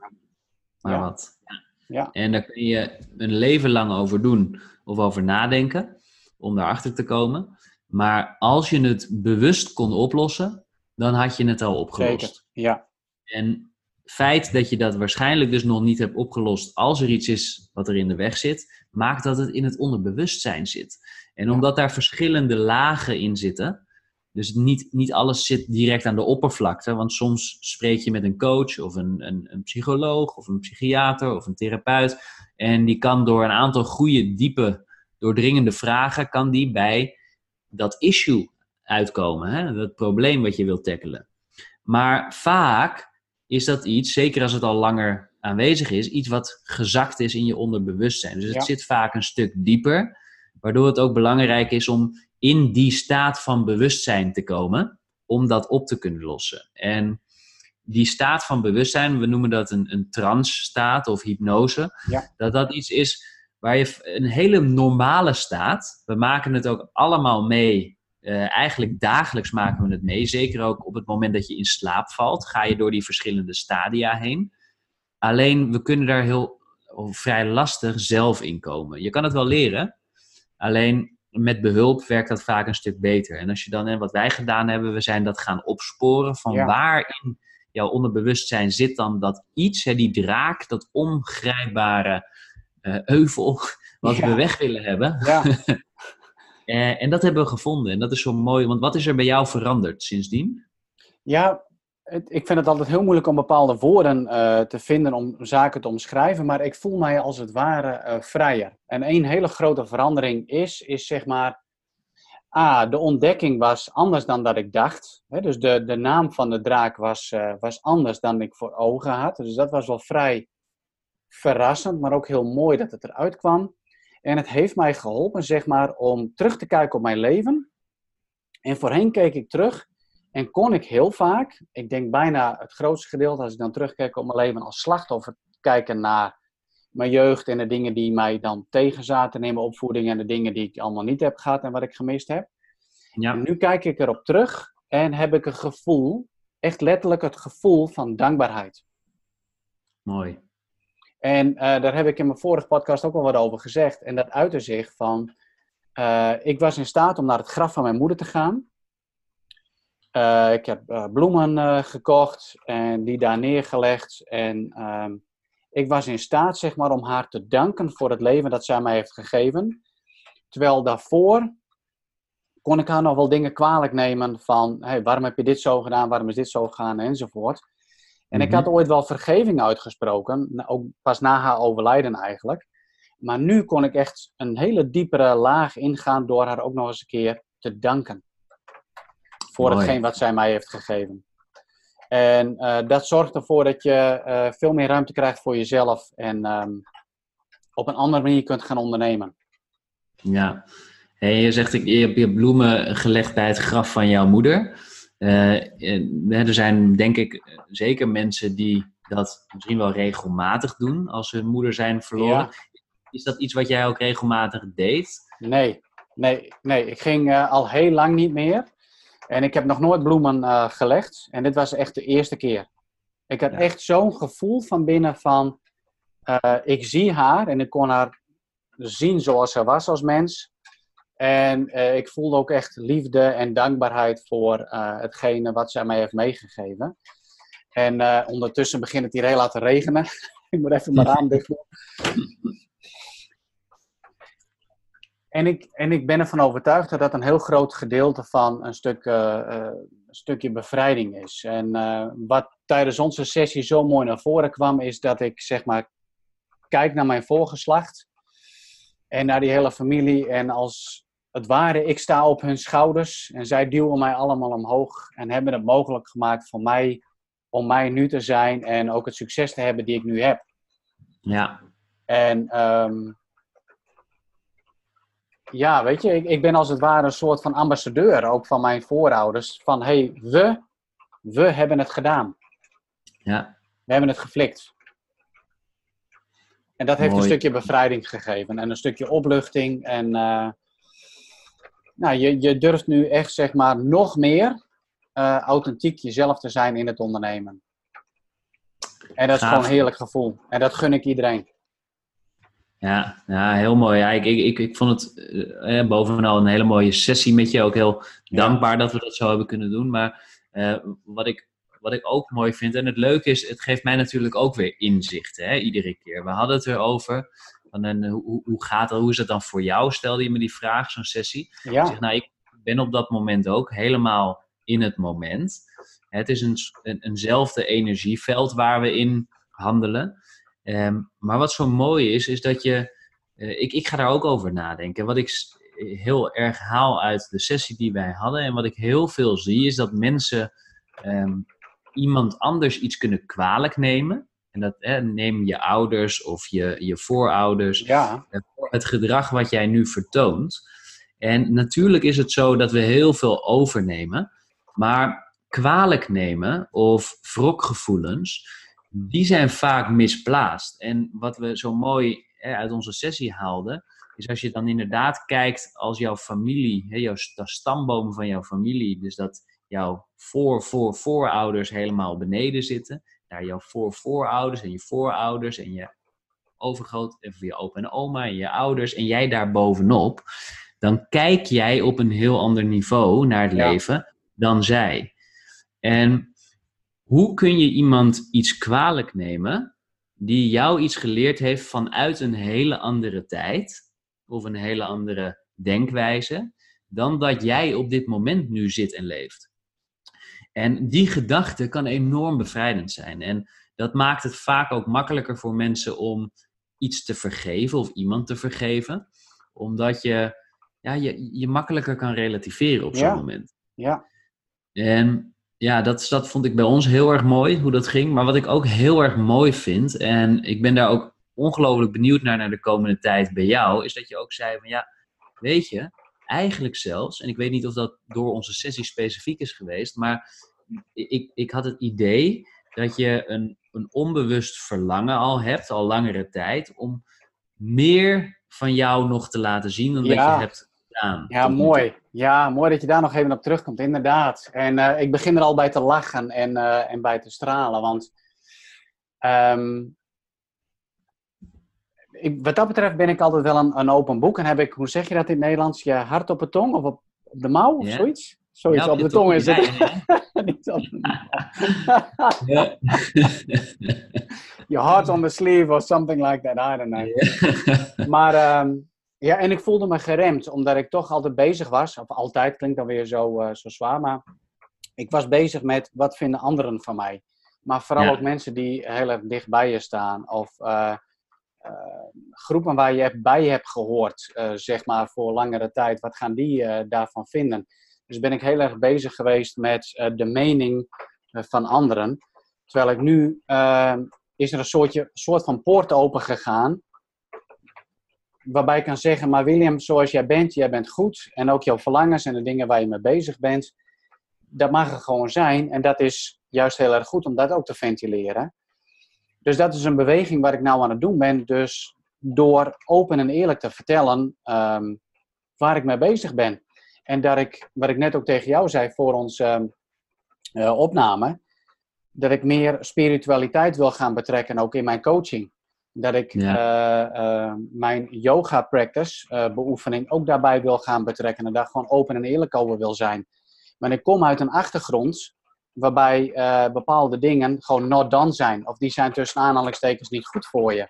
Maar wat? Ja. En daar kun je een leven lang over doen of over nadenken om daarachter te komen. Maar als je het bewust kon oplossen, dan had je het al opgelost. Zeker, ja. En feit dat je dat waarschijnlijk dus nog niet hebt opgelost als er iets is wat er in de weg zit, maakt dat het in het onderbewustzijn zit. En omdat daar verschillende lagen in zitten, dus niet, niet alles zit direct aan de oppervlakte, want soms spreek je met een coach of een, een, een psycholoog of een psychiater of een therapeut. En die kan door een aantal goede, diepe, doordringende vragen, kan die bij dat issue uitkomen, hè? dat probleem wat je wilt tackelen. Maar vaak is dat iets, zeker als het al langer aanwezig is, iets wat gezakt is in je onderbewustzijn. Dus het Ja. zit vaak een stuk dieper, waardoor het ook belangrijk is om in die staat van bewustzijn te komen, om dat op te kunnen lossen. En die staat van bewustzijn, we noemen dat een, een trance-staat of hypnose, Ja. dat dat iets is waar je een hele normale staat, we maken het ook allemaal mee, eh, eigenlijk dagelijks maken we het mee, zeker ook op het moment dat je in slaap valt, ga je door die verschillende stadia heen. Alleen we kunnen daar heel vrij lastig zelf in komen. Je kan het wel leren, alleen met behulp werkt dat vaak een stuk beter. En als je dan, en wat wij gedaan hebben, we zijn dat gaan opsporen van Ja. waar in jouw onderbewustzijn zit dan dat iets, hè, die draak, dat ongrijpbare eh, euvel, wat Ja. we weg willen hebben. Ja, Eh, en dat hebben we gevonden. En dat is zo mooi, want wat is er bij jou veranderd sindsdien? ja ik vind het altijd heel moeilijk om bepaalde woorden eh, te vinden om zaken te omschrijven, maar ik voel mij als het ware eh, vrijer. En één hele grote verandering is, is zeg maar, ah, de ontdekking was anders dan dat ik dacht. Dus de, de naam van de draak was, was anders dan ik voor ogen had. Dus dat was wel vrij verrassend, maar ook heel mooi dat het eruit kwam. En het heeft mij geholpen, zeg maar, om terug te kijken op mijn leven. En voorheen keek ik terug en kon ik heel vaak, ik denk bijna het grootste gedeelte, als ik dan terugkijk op mijn leven als slachtoffer, kijken naar mijn jeugd en de dingen die mij dan tegenzaten in mijn opvoeding en de dingen die ik allemaal niet heb gehad en wat ik gemist heb. Ja, En nu kijk ik erop terug en heb ik een gevoel, echt letterlijk het gevoel van dankbaarheid. mooi. En eh, daar heb ik in mijn vorige podcast ook al wat over gezegd. En dat uitte zich van, eh, ik was in staat om naar het graf van mijn moeder te gaan. Eh, ik heb bloemen gekocht en die daar neergelegd. En ehm, ik was in staat, zeg maar, om haar te danken voor het leven dat zij mij heeft gegeven. Terwijl daarvoor kon ik haar nog wel dingen kwalijk nemen van, hey, waarom heb je dit zo gedaan, waarom is dit zo gegaan, enzovoort. En ik Mhm. had ooit wel vergeving uitgesproken, na- ook pas na haar overlijden eigenlijk. Maar nu kon ik echt een hele diepere laag ingaan door haar ook nog eens een keer te danken. Voor Mooi. hetgeen wat zij mij heeft gegeven. En eh, dat zorgt ervoor dat je eh, veel meer ruimte krijgt voor jezelf en ehm, op een andere manier kunt gaan ondernemen. Ja. Hey, je zegt, ik- je hebt je bloemen gelegd bij het graf van jouw moeder. Eh, eh, er zijn denk ik zeker mensen die dat misschien wel regelmatig doen als ze hun moeder zijn verloren. Ja. Is dat iets wat jij ook regelmatig deed? Nee, nee, nee. Ik ging eh, al heel lang niet meer. En ik heb nog nooit bloemen gelegd. En dit was echt de eerste keer. Ik had Ja. echt zo'n gevoel van binnen van... ik zie haar en ik kon haar zien zoals ze was als mens. En eh, ik voelde ook echt liefde en dankbaarheid voor eh, hetgene wat zij mij heeft meegegeven. En eh, ondertussen begint het hier heel te regenen. ik moet even mijn raam dicht doen. En ik, en ik ben ervan overtuigd dat dat een heel groot gedeelte van een, stuk, een stukje bevrijding is. En wat tijdens onze sessie zo mooi naar voren kwam, is dat ik zeg maar kijk naar mijn voorgeslacht en naar die hele familie. En als het ware, ik sta op hun schouders en zij duwen mij allemaal omhoog en hebben het mogelijk gemaakt voor mij om mij nu te zijn en ook het succes te hebben die ik nu heb. Ja, En ehm, ja, weet je, ik, ik ben als het ware een soort van ambassadeur ook van mijn voorouders. Van hé, hey, we, we hebben het gedaan. ja, We hebben het geflikt. En dat heeft Mooi. een stukje bevrijding gegeven en een stukje opluchting. En eh, nou, je, je durft nu echt, zeg maar, nog meer eh, authentiek jezelf te zijn in het ondernemen. En dat is Gaaf. gewoon een heerlijk gevoel. En dat gun ik iedereen. ja, ja heel mooi. Ja, ik, ik, ik, ik vond het eh, eh, bovenal een hele mooie sessie met je. Ook heel dankbaar dat we dat zo hebben kunnen doen. Maar eh, wat, ik, wat ik ook mooi vind, en het leuke is, het geeft mij natuurlijk ook weer inzicht, hè, iedere keer. We hadden het erover. Van, en, hoe, hoe- gaat dat? Hoe is het dan voor jou? Stelde je me die vraag, zo'n sessie. Ik zeg, nou, ik ben op dat moment ook helemaal in het moment. Het is een, een, eenzelfde energieveld waar we in handelen. Ehm, maar wat zo mooi is, is dat je. eh, ik, ik ga daar ook over nadenken. Wat ik heel erg haal uit de sessie die wij hadden en wat ik heel veel zie, is dat mensen ehm, iemand anders iets kunnen kwalijk nemen. En dat hè, neem je ouders of je, je voorouders. Ja. Het gedrag wat jij nu vertoont. En natuurlijk is het zo dat we heel veel overnemen. Maar kwalijk nemen of wrokgevoelens, die zijn vaak misplaatst. En wat we zo mooi hè, uit onze sessie haalden, is als je dan inderdaad kijkt als jouw familie, hè, jouw, de stamboom van jouw familie, dus dat jouw voor, voor, voorouders helemaal beneden zitten, daar jouw voor, voorouders en je voorouders en je overgroot, of je opa en oma en je ouders en jij daar bovenop, dan kijk jij op een heel ander niveau naar het leven dan zij. En hoe kun je iemand iets kwalijk nemen die jou iets geleerd heeft vanuit een hele andere tijd of een hele andere denkwijze dan dat jij op dit moment nu zit en leeft? En die gedachte kan enorm bevrijdend zijn. En dat maakt het vaak ook makkelijker voor mensen om iets te vergeven of iemand te vergeven, omdat je, ja, je, je makkelijker kan relativeren op zo'n moment. Ja. En ja, dat, dat vond ik bij ons heel erg mooi, hoe dat ging. Maar wat ik ook heel erg mooi vind, en ik ben daar ook ongelooflijk benieuwd naar, naar de komende tijd bij jou, is dat je ook zei van ja, weet je, eigenlijk zelfs, en ik weet niet of dat door onze sessie specifiek is geweest, maar ik, ik had het idee dat je een, een onbewust verlangen al hebt, al langere tijd, om meer van jou nog te laten zien dan dat je hebt gedaan. Ja, mooi. Ja, mooi dat je daar nog even op terugkomt, inderdaad. En uh, ik begin er al bij te lachen en, uh, en bij te stralen, want um, ik, wat dat betreft ben ik altijd wel een, een, open boek. En heb ik, hoe zeg je dat in het Nederlands, je hart op de tong of op, op de mouw of zoiets? Zoiets ja, op, op de tong is het. Niet op Your heart on the sleeve or something like that, I don't know. maar um, ja, en ik voelde me geremd, omdat ik toch altijd bezig was. Of altijd, klinkt dan weer zo, uh, zo zwaar, maar ik was bezig met wat vinden anderen van mij. Maar vooral ook mensen die heel erg dicht bij je staan. Of uh, groepen waar je bij hebt gehoord, zeg maar, voor langere tijd. Wat gaan die daarvan vinden? Dus ben ik heel erg bezig geweest met de mening van anderen. Terwijl ik nu, is er een soortje, soort van poort open gegaan waarbij ik kan zeggen, maar William, zoals jij bent, jij bent goed. En ook jouw verlangens en de dingen waar je mee bezig bent, dat mag er gewoon zijn. En dat is juist heel erg goed om dat ook te ventileren. Dus dat is een beweging waar ik nou aan het doen ben. Dus door open en eerlijk te vertellen um, waar ik mee bezig ben. En dat ik, wat ik net ook tegen jou zei voor onze um, uh, opname, dat ik meer spiritualiteit wil gaan betrekken, ook in mijn coaching. Dat ik ja. uh, uh, mijn yoga practice, beoefening, ook daarbij wil gaan betrekken. En daar gewoon open en eerlijk over wil zijn. Maar ik kom uit een achtergrond waarbij bepaalde dingen gewoon not done zijn. Of die zijn tussen aanhalingstekens niet goed voor je.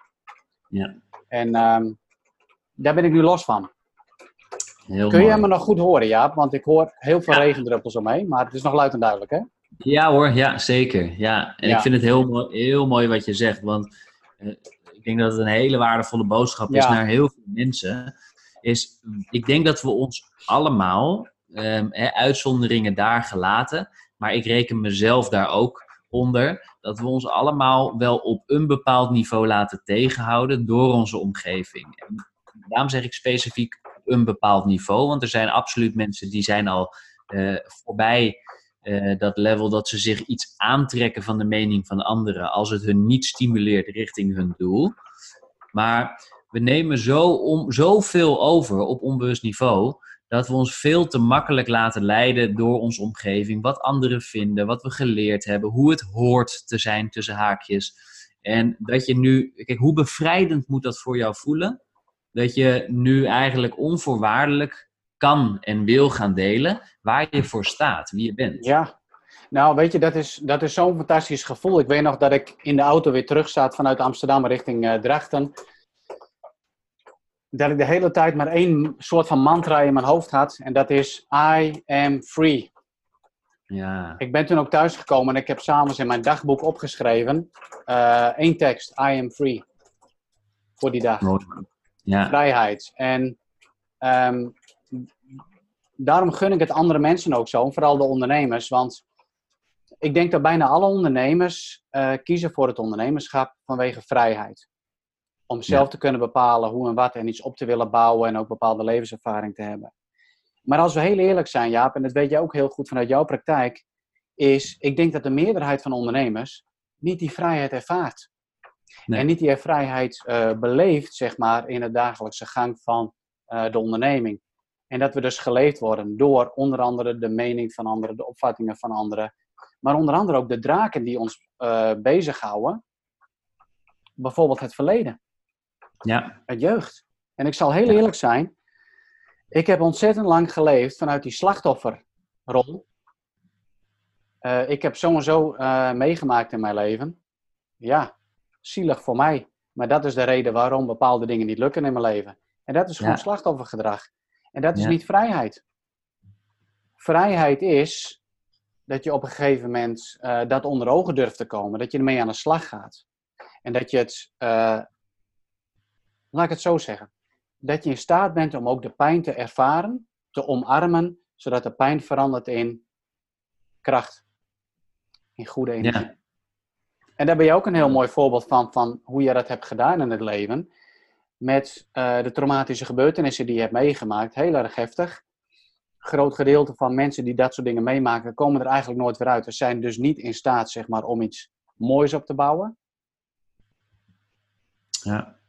Ja. En um, daar ben ik nu los van. Heel Kun je me nog goed horen, Jaap? Want ik hoor heel veel ja. regendruppels omheen, maar het is nog luid en duidelijk, hè? Ja hoor, ja, zeker. Ja. En ja. ik vind het heel mooi, heel mooi wat je zegt, want ik denk dat het een hele waardevolle boodschap is naar heel veel mensen. Is, ik denk dat we ons allemaal, um, uitzonderingen daar gelaten, maar ik reken mezelf daar ook onder, dat we ons allemaal wel op een bepaald niveau laten tegenhouden door onze omgeving. Daarom zeg ik specifiek een bepaald niveau, want er zijn absoluut mensen die zijn al uh, voorbij uh, dat level dat ze zich iets aantrekken van de mening van anderen als het hun niet stimuleert richting hun doel. Maar we nemen zo om, zoveel over op onbewust niveau dat we ons veel te makkelijk laten leiden door onze omgeving, wat anderen vinden, wat we geleerd hebben, hoe het hoort te zijn tussen haakjes. En dat je nu, kijk, hoe bevrijdend moet dat voor jou voelen? Dat je nu eigenlijk onvoorwaardelijk kan en wil gaan delen waar je voor staat, wie je bent. Ja, nou weet je, dat is, dat is zo'n fantastisch gevoel. Ik weet nog dat ik in de auto weer terug zat vanuit Amsterdam richting uh, Drachten. Dat ik de hele tijd maar één soort van mantra in mijn hoofd had. En dat is I am free. Ja. Ik ben toen ook thuisgekomen en ik heb s'avonds in mijn dagboek opgeschreven. Uh, één tekst, I am free. Voor die dag. Ja. Vrijheid. En um, daarom gun ik het andere mensen ook zo, vooral de ondernemers. Want ik denk dat bijna alle ondernemers uh, kiezen voor het ondernemerschap vanwege vrijheid. Om zelf te kunnen bepalen hoe en wat en iets op te willen bouwen en ook bepaalde levenservaring te hebben. Maar als we heel eerlijk zijn, Jaap, en dat weet je ook heel goed vanuit jouw praktijk, is ik denk dat de meerderheid van ondernemers niet die vrijheid ervaart. En niet die vrijheid uh, beleeft, zeg maar, in het dagelijkse gang van uh, de onderneming. En dat we dus geleefd worden door onder andere de mening van anderen, de opvattingen van anderen. Maar onder andere ook de draken die ons uh, bezighouden. Bijvoorbeeld het verleden. Ja. Het jeugd. En ik zal heel eerlijk zijn. Ik heb ontzettend lang geleefd vanuit die slachtofferrol. Uh, ik heb sowieso uh, meegemaakt in mijn leven. Ja, zielig voor mij. Maar dat is de reden waarom bepaalde dingen niet lukken in mijn leven. En dat is gewoon ja. slachtoffergedrag. En dat is niet vrijheid. Vrijheid is dat je op een gegeven moment uh, dat onder ogen durft te komen. Dat je ermee aan de slag gaat. En dat je het, laat ik het zo zeggen, dat je in staat bent om ook de pijn te ervaren, te omarmen, zodat de pijn verandert in kracht. In goede energie. Ja. En daar ben je ook een heel mooi voorbeeld van, van hoe je dat hebt gedaan in het leven met uh, de traumatische gebeurtenissen die je hebt meegemaakt. Heel erg heftig. Groot gedeelte van mensen die dat soort dingen meemaken, komen er eigenlijk nooit weer uit. Ze zijn dus niet in staat, zeg maar, om iets moois op te bouwen. Ja.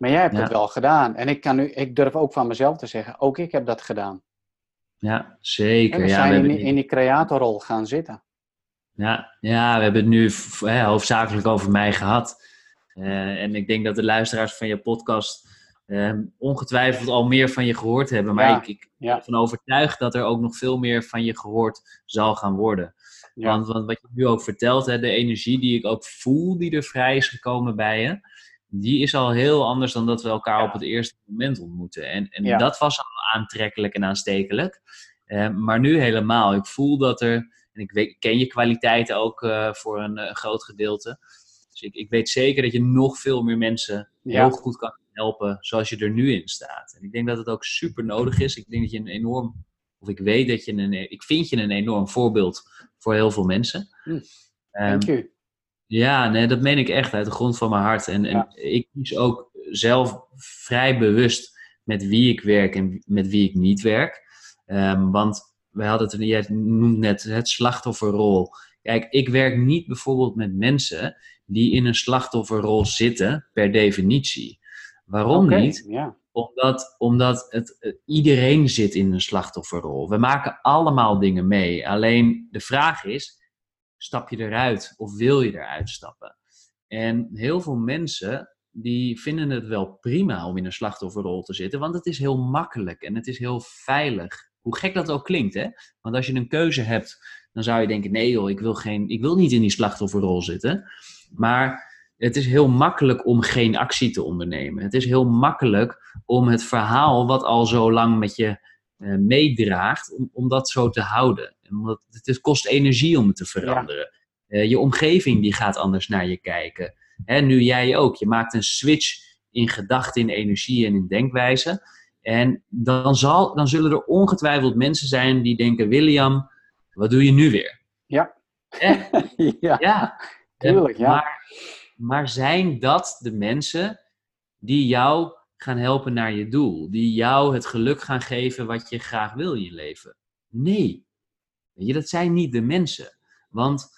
Maar jij hebt ja. het wel gedaan. En ik, kan nu, ik durf ook van mezelf te zeggen, ook ik heb dat gedaan. Ja, zeker. En we ja, zijn we in, hebben... die, in die creatorrol gaan zitten. Ja, ja, we hebben het nu hè, hoofdzakelijk over mij gehad. Uh, en ik denk dat de luisteraars van je podcast uh, ongetwijfeld al meer van je gehoord hebben. Maar Ja, ik, ik ben ervan overtuigd dat er ook nog veel meer van je gehoord zal gaan worden. Ja. Want, want wat je nu ook vertelt, hè, de energie die ik ook voel die er vrij is gekomen bij je, die is al heel anders dan dat we elkaar op het eerste moment ontmoeten. En, en Ja. dat was al aantrekkelijk en aanstekelijk. Uh, maar nu helemaal. Ik voel dat er, en ik weet, ken je kwaliteiten ook uh, voor een, een groot gedeelte. Dus ik, ik weet zeker dat je nog veel meer mensen Ja. heel goed kan helpen zoals je er nu in staat. En ik denk dat het ook super nodig is. Ik denk dat je een enorm, of ik weet dat je een, ik vind je een enorm voorbeeld voor heel veel mensen. Hm, Ehm, Dank u. ja, nee, dat meen ik echt uit de grond van mijn hart. En, en ik kies ook zelf vrij bewust met wie ik werk en met wie ik niet werk. Ehm, want wij hadden het, jij noemt net het slachtofferrol. Kijk, ik werk niet bijvoorbeeld met mensen die in een slachtofferrol zitten, per definitie. Waarom niet? Ja. Omdat, omdat het, eh, iedereen zit in een slachtofferrol. We maken allemaal dingen mee. Alleen de vraag is, stap je eruit of wil je eruit stappen? En heel veel mensen die vinden het wel prima om in een slachtofferrol te zitten, want het is heel makkelijk en het is heel veilig. Hoe gek dat ook klinkt, hè? Want als je een keuze hebt, dan zou je denken: nee joh, ik wil, geen, ik wil niet in die slachtofferrol zitten. Maar het is heel makkelijk om geen actie te ondernemen. Het is heel makkelijk om het verhaal wat al zo lang met je eh, meedraagt, om, om dat zo te houden. Omdat het, het kost energie om het te veranderen. Eh, je omgeving die gaat anders naar je kijken. Hè, nu jij ook. Je maakt een switch in gedachten, in energie en in denkwijze. En dan, zal, dan zullen er ongetwijfeld mensen zijn die denken: William, wat doe je nu weer? Ja. Ja. Ja, Tuurlijk, ja. Maar, maar zijn dat de mensen die jou gaan helpen naar je doel? Die jou het geluk gaan geven wat je graag wil in je leven? Nee. Weet je, dat zijn niet de mensen. Want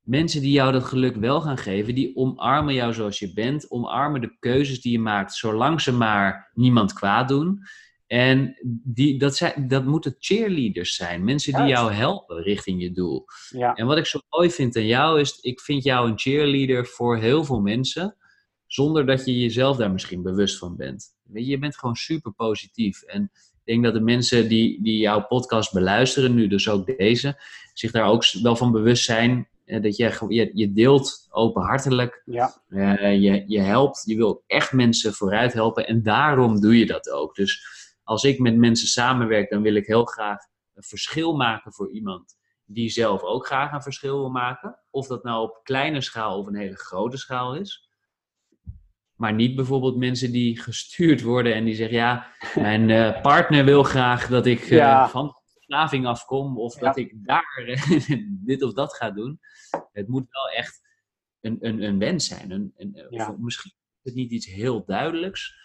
mensen die jou dat geluk wel gaan geven, die omarmen jou zoals je bent, omarmen de keuzes die je maakt, zolang ze maar niemand kwaad doen. En die, dat, zijn, dat moeten cheerleaders zijn, mensen die jou helpen richting je doel. Ja. En wat ik zo mooi vind aan jou is, ik vind jou een cheerleader voor heel veel mensen, zonder dat je jezelf daar misschien bewust van bent. Weet je, je bent gewoon super positief. En ik denk dat de mensen die, die jouw podcast beluisteren, nu dus ook deze, zich daar ook wel van bewust zijn. eh, Dat je, je, je deelt openhartelijk, Ja. eh, je, je helpt, je wil echt mensen vooruit helpen en daarom doe je dat ook. Dus als ik met mensen samenwerk, dan wil ik heel graag een verschil maken voor iemand die zelf ook graag een verschil wil maken. Of dat nou op kleine schaal of een hele grote schaal is. Maar niet bijvoorbeeld mensen die gestuurd worden en die zeggen: Ja, mijn eh, partner wil graag dat ik eh, Ja. van verslaving afkom of dat ik daar dit of dat ga doen. Het moet wel echt een, een, een wens zijn. Een, een, Misschien is het niet iets heel duidelijks.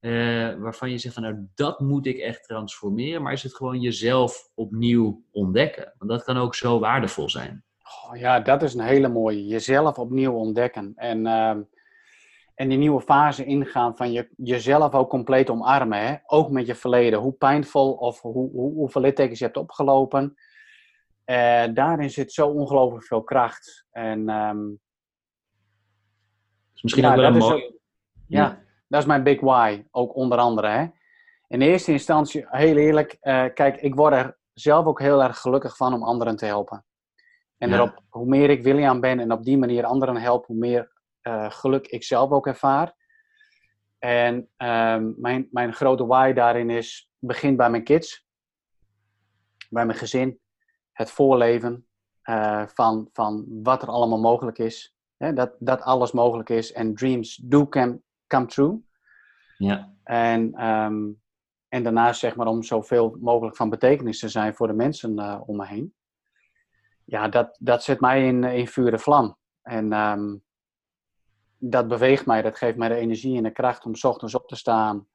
Uh, waarvan je zegt van nou dat moet ik echt transformeren. Maar is het gewoon jezelf opnieuw ontdekken? Want dat kan ook zo waardevol zijn. Oh, ja, dat is een hele mooie. Jezelf opnieuw ontdekken. En, uh, en die nieuwe fase ingaan van je, jezelf ook compleet omarmen. Hè? Ook met je verleden. Hoe pijnvol of hoe, hoe, hoeveel littekens je hebt opgelopen. Uh, daarin zit zo ongelooflijk veel kracht. En um, misschien ook wel een mooi... ja, dat is mijn big why. Ook onder andere. Hè? In eerste instantie, heel eerlijk. Uh, kijk, ik word er zelf ook heel erg gelukkig van om anderen te helpen. En erop, hoe meer ik William ben en op die manier anderen help, hoe meer uh, geluk ik zelf ook ervaar. En um, mijn, mijn grote why daarin is, begin bij mijn kids, bij mijn gezin, het voorleven uh, van, van wat er allemaal mogelijk is. Hè? Dat, dat alles mogelijk is en dreams do come, come true. Ja. En, um, en daarnaast zeg maar om zoveel mogelijk van betekenis te zijn voor de mensen uh, om me heen ja, dat, dat zet mij in, in vuur en vlam. En um, dat beweegt mij, dat geeft mij de energie en de kracht om s ochtends op te staan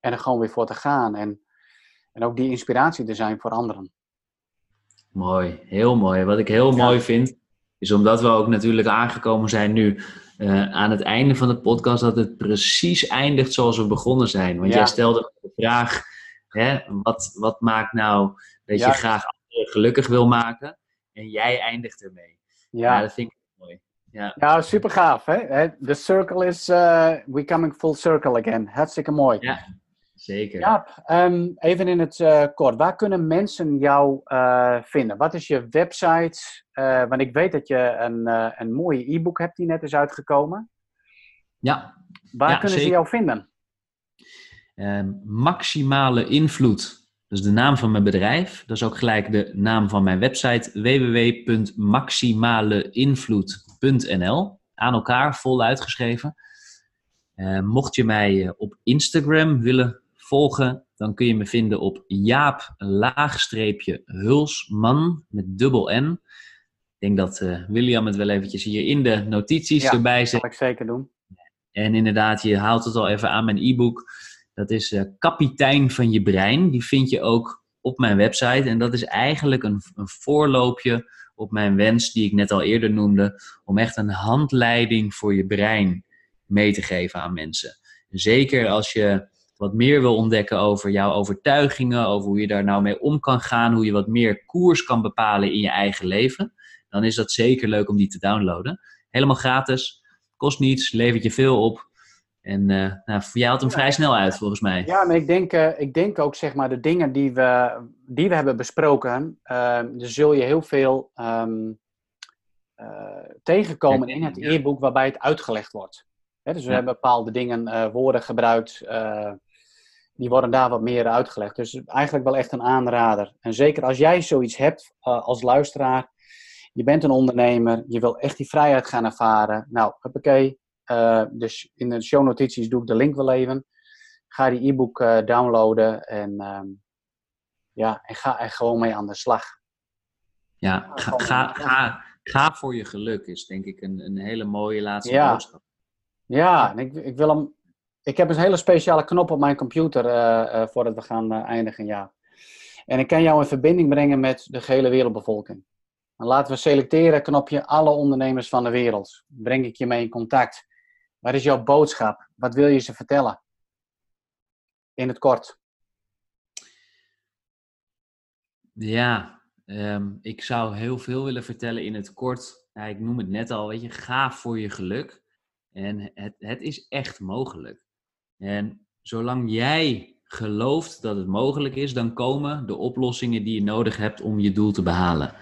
en er gewoon weer voor te gaan. En, en ook die inspiratie te zijn voor anderen. Mooi, heel mooi. Wat ik heel mooi vind, is omdat we ook natuurlijk aangekomen zijn nu uh, aan het einde van de podcast, dat het precies eindigt zoals we begonnen zijn. Want jij stelde de vraag, hè, wat, wat maakt nou dat je graag anderen gelukkig wil maken? En jij eindigt ermee. Ja, dat vind ik. Ja, ja super gaaf. Hè? The circle is, uh, we coming full circle again. Hartstikke mooi. Ja, zeker. Ja, um, even in het uh, kort. Waar kunnen mensen jou uh, vinden? Wat is je website? want ik weet dat je een, een mooie e-book hebt die net is uitgekomen. Ja. Waar kunnen zeker. ze jou vinden? Ehm, maximale invloed dat is de naam van mijn bedrijf. Dat is ook gelijk de naam van mijn website www.maximaleinvloed.nl. Aan elkaar, vol uitgeschreven. Uh, mocht je mij eh, op Instagram willen volgen, dan kun je me vinden op Jaap-Hulsman met dubbel N. Ik denk dat uh, William het wel eventjes hier in de notities erbij zet. dat zal ik zeker doen. En inderdaad, je haalt het al even aan mijn e-book. Dat is uh, Kapitein van je brein. Die vind je ook op mijn website. En dat is eigenlijk een, een voorloopje op mijn wens, die ik net al eerder noemde, om echt een handleiding voor je brein mee te geven aan mensen. Zeker als je wat meer wil ontdekken over jouw overtuigingen, over hoe je daar nou mee om kan gaan, hoe je wat meer koers kan bepalen in je eigen leven, dan is dat zeker leuk om die te downloaden. Helemaal gratis, kost niets, levert je veel op. En uh, nou, jou had hem vrij snel uit, volgens mij. Ja, maar ik denk, uh, ik denk ook, zeg maar, de dingen die we, die we hebben besproken, uh, zul je heel veel um, tegenkomen in het e-book waarbij het uitgelegd wordt. dus we hebben bepaalde dingen, woorden gebruikt, die worden daar wat meer uitgelegd. Dus eigenlijk wel echt een aanrader. En zeker als jij zoiets hebt als luisteraar, je bent een ondernemer, je wil echt die vrijheid gaan ervaren. Nou, oké. Uh, dus in de show notities doe ik de link wel even. Ga die e-book uh, downloaden en, um, ja, en ga er gewoon mee aan de slag. Ja, ga, ga, ga, ga, voor je geluk is denk ik een, een hele mooie laatste ja. boodschap. Ja, en ik, ik wil hem. Ik heb een hele speciale knop op mijn computer uh, voordat we gaan eindigen, ja. En ik kan jou in verbinding brengen met de gehele wereldbevolking. Dan laten we selecteren, knopje, alle ondernemers van de wereld. Breng ik je mee in contact. Wat is jouw boodschap? Wat wil je ze vertellen? In het kort. Ja, ehm, ik zou heel veel willen vertellen in het kort. Ik noem het net al, weet je, ga voor je geluk. En het, het is echt mogelijk. En zolang jij gelooft dat het mogelijk is, dan komen de oplossingen die je nodig hebt om je doel te behalen.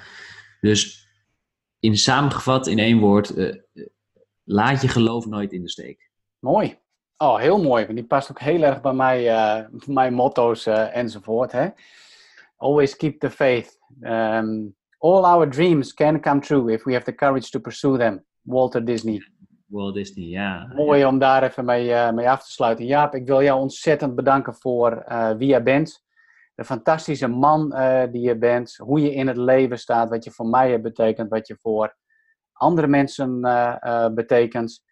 Dus in samengevat in één woord, uh, laat je geloof nooit in de steek. Mooi. Oh, heel mooi. Die past ook heel erg bij mij, uh, mijn motto's uh, enzovoort. Hè? Always keep the faith. Um, all our dreams can come true if we have the courage to pursue them. Walter Disney. Walt Disney, ja. Mooi om daar even mee, uh, mee af te sluiten. Jaap, ik wil jou ontzettend bedanken voor wie jij bent. de fantastische man die je bent, hoe je in het leven staat, wat je voor mij hebt betekend, wat je voor andere mensen betekent.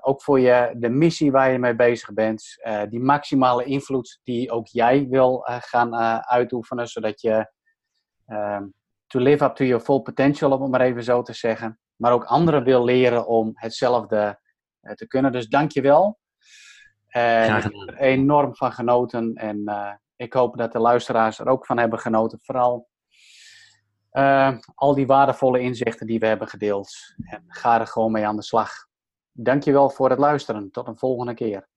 ook voor je, de missie waar je mee bezig bent. die maximale invloed die ook jij wil gaan uitoefenen, zodat je ehm, to live up to your full potential, om het maar even zo te zeggen. Maar ook anderen wil leren om hetzelfde te kunnen. Dus dank je wel. Uh, ik heb er enorm van genoten. En uh, ik hoop dat de luisteraars er ook van hebben genoten. Vooral al die waardevolle inzichten die we hebben gedeeld. En ga er gewoon mee aan de slag. Dank je wel voor het luisteren. Tot een volgende keer.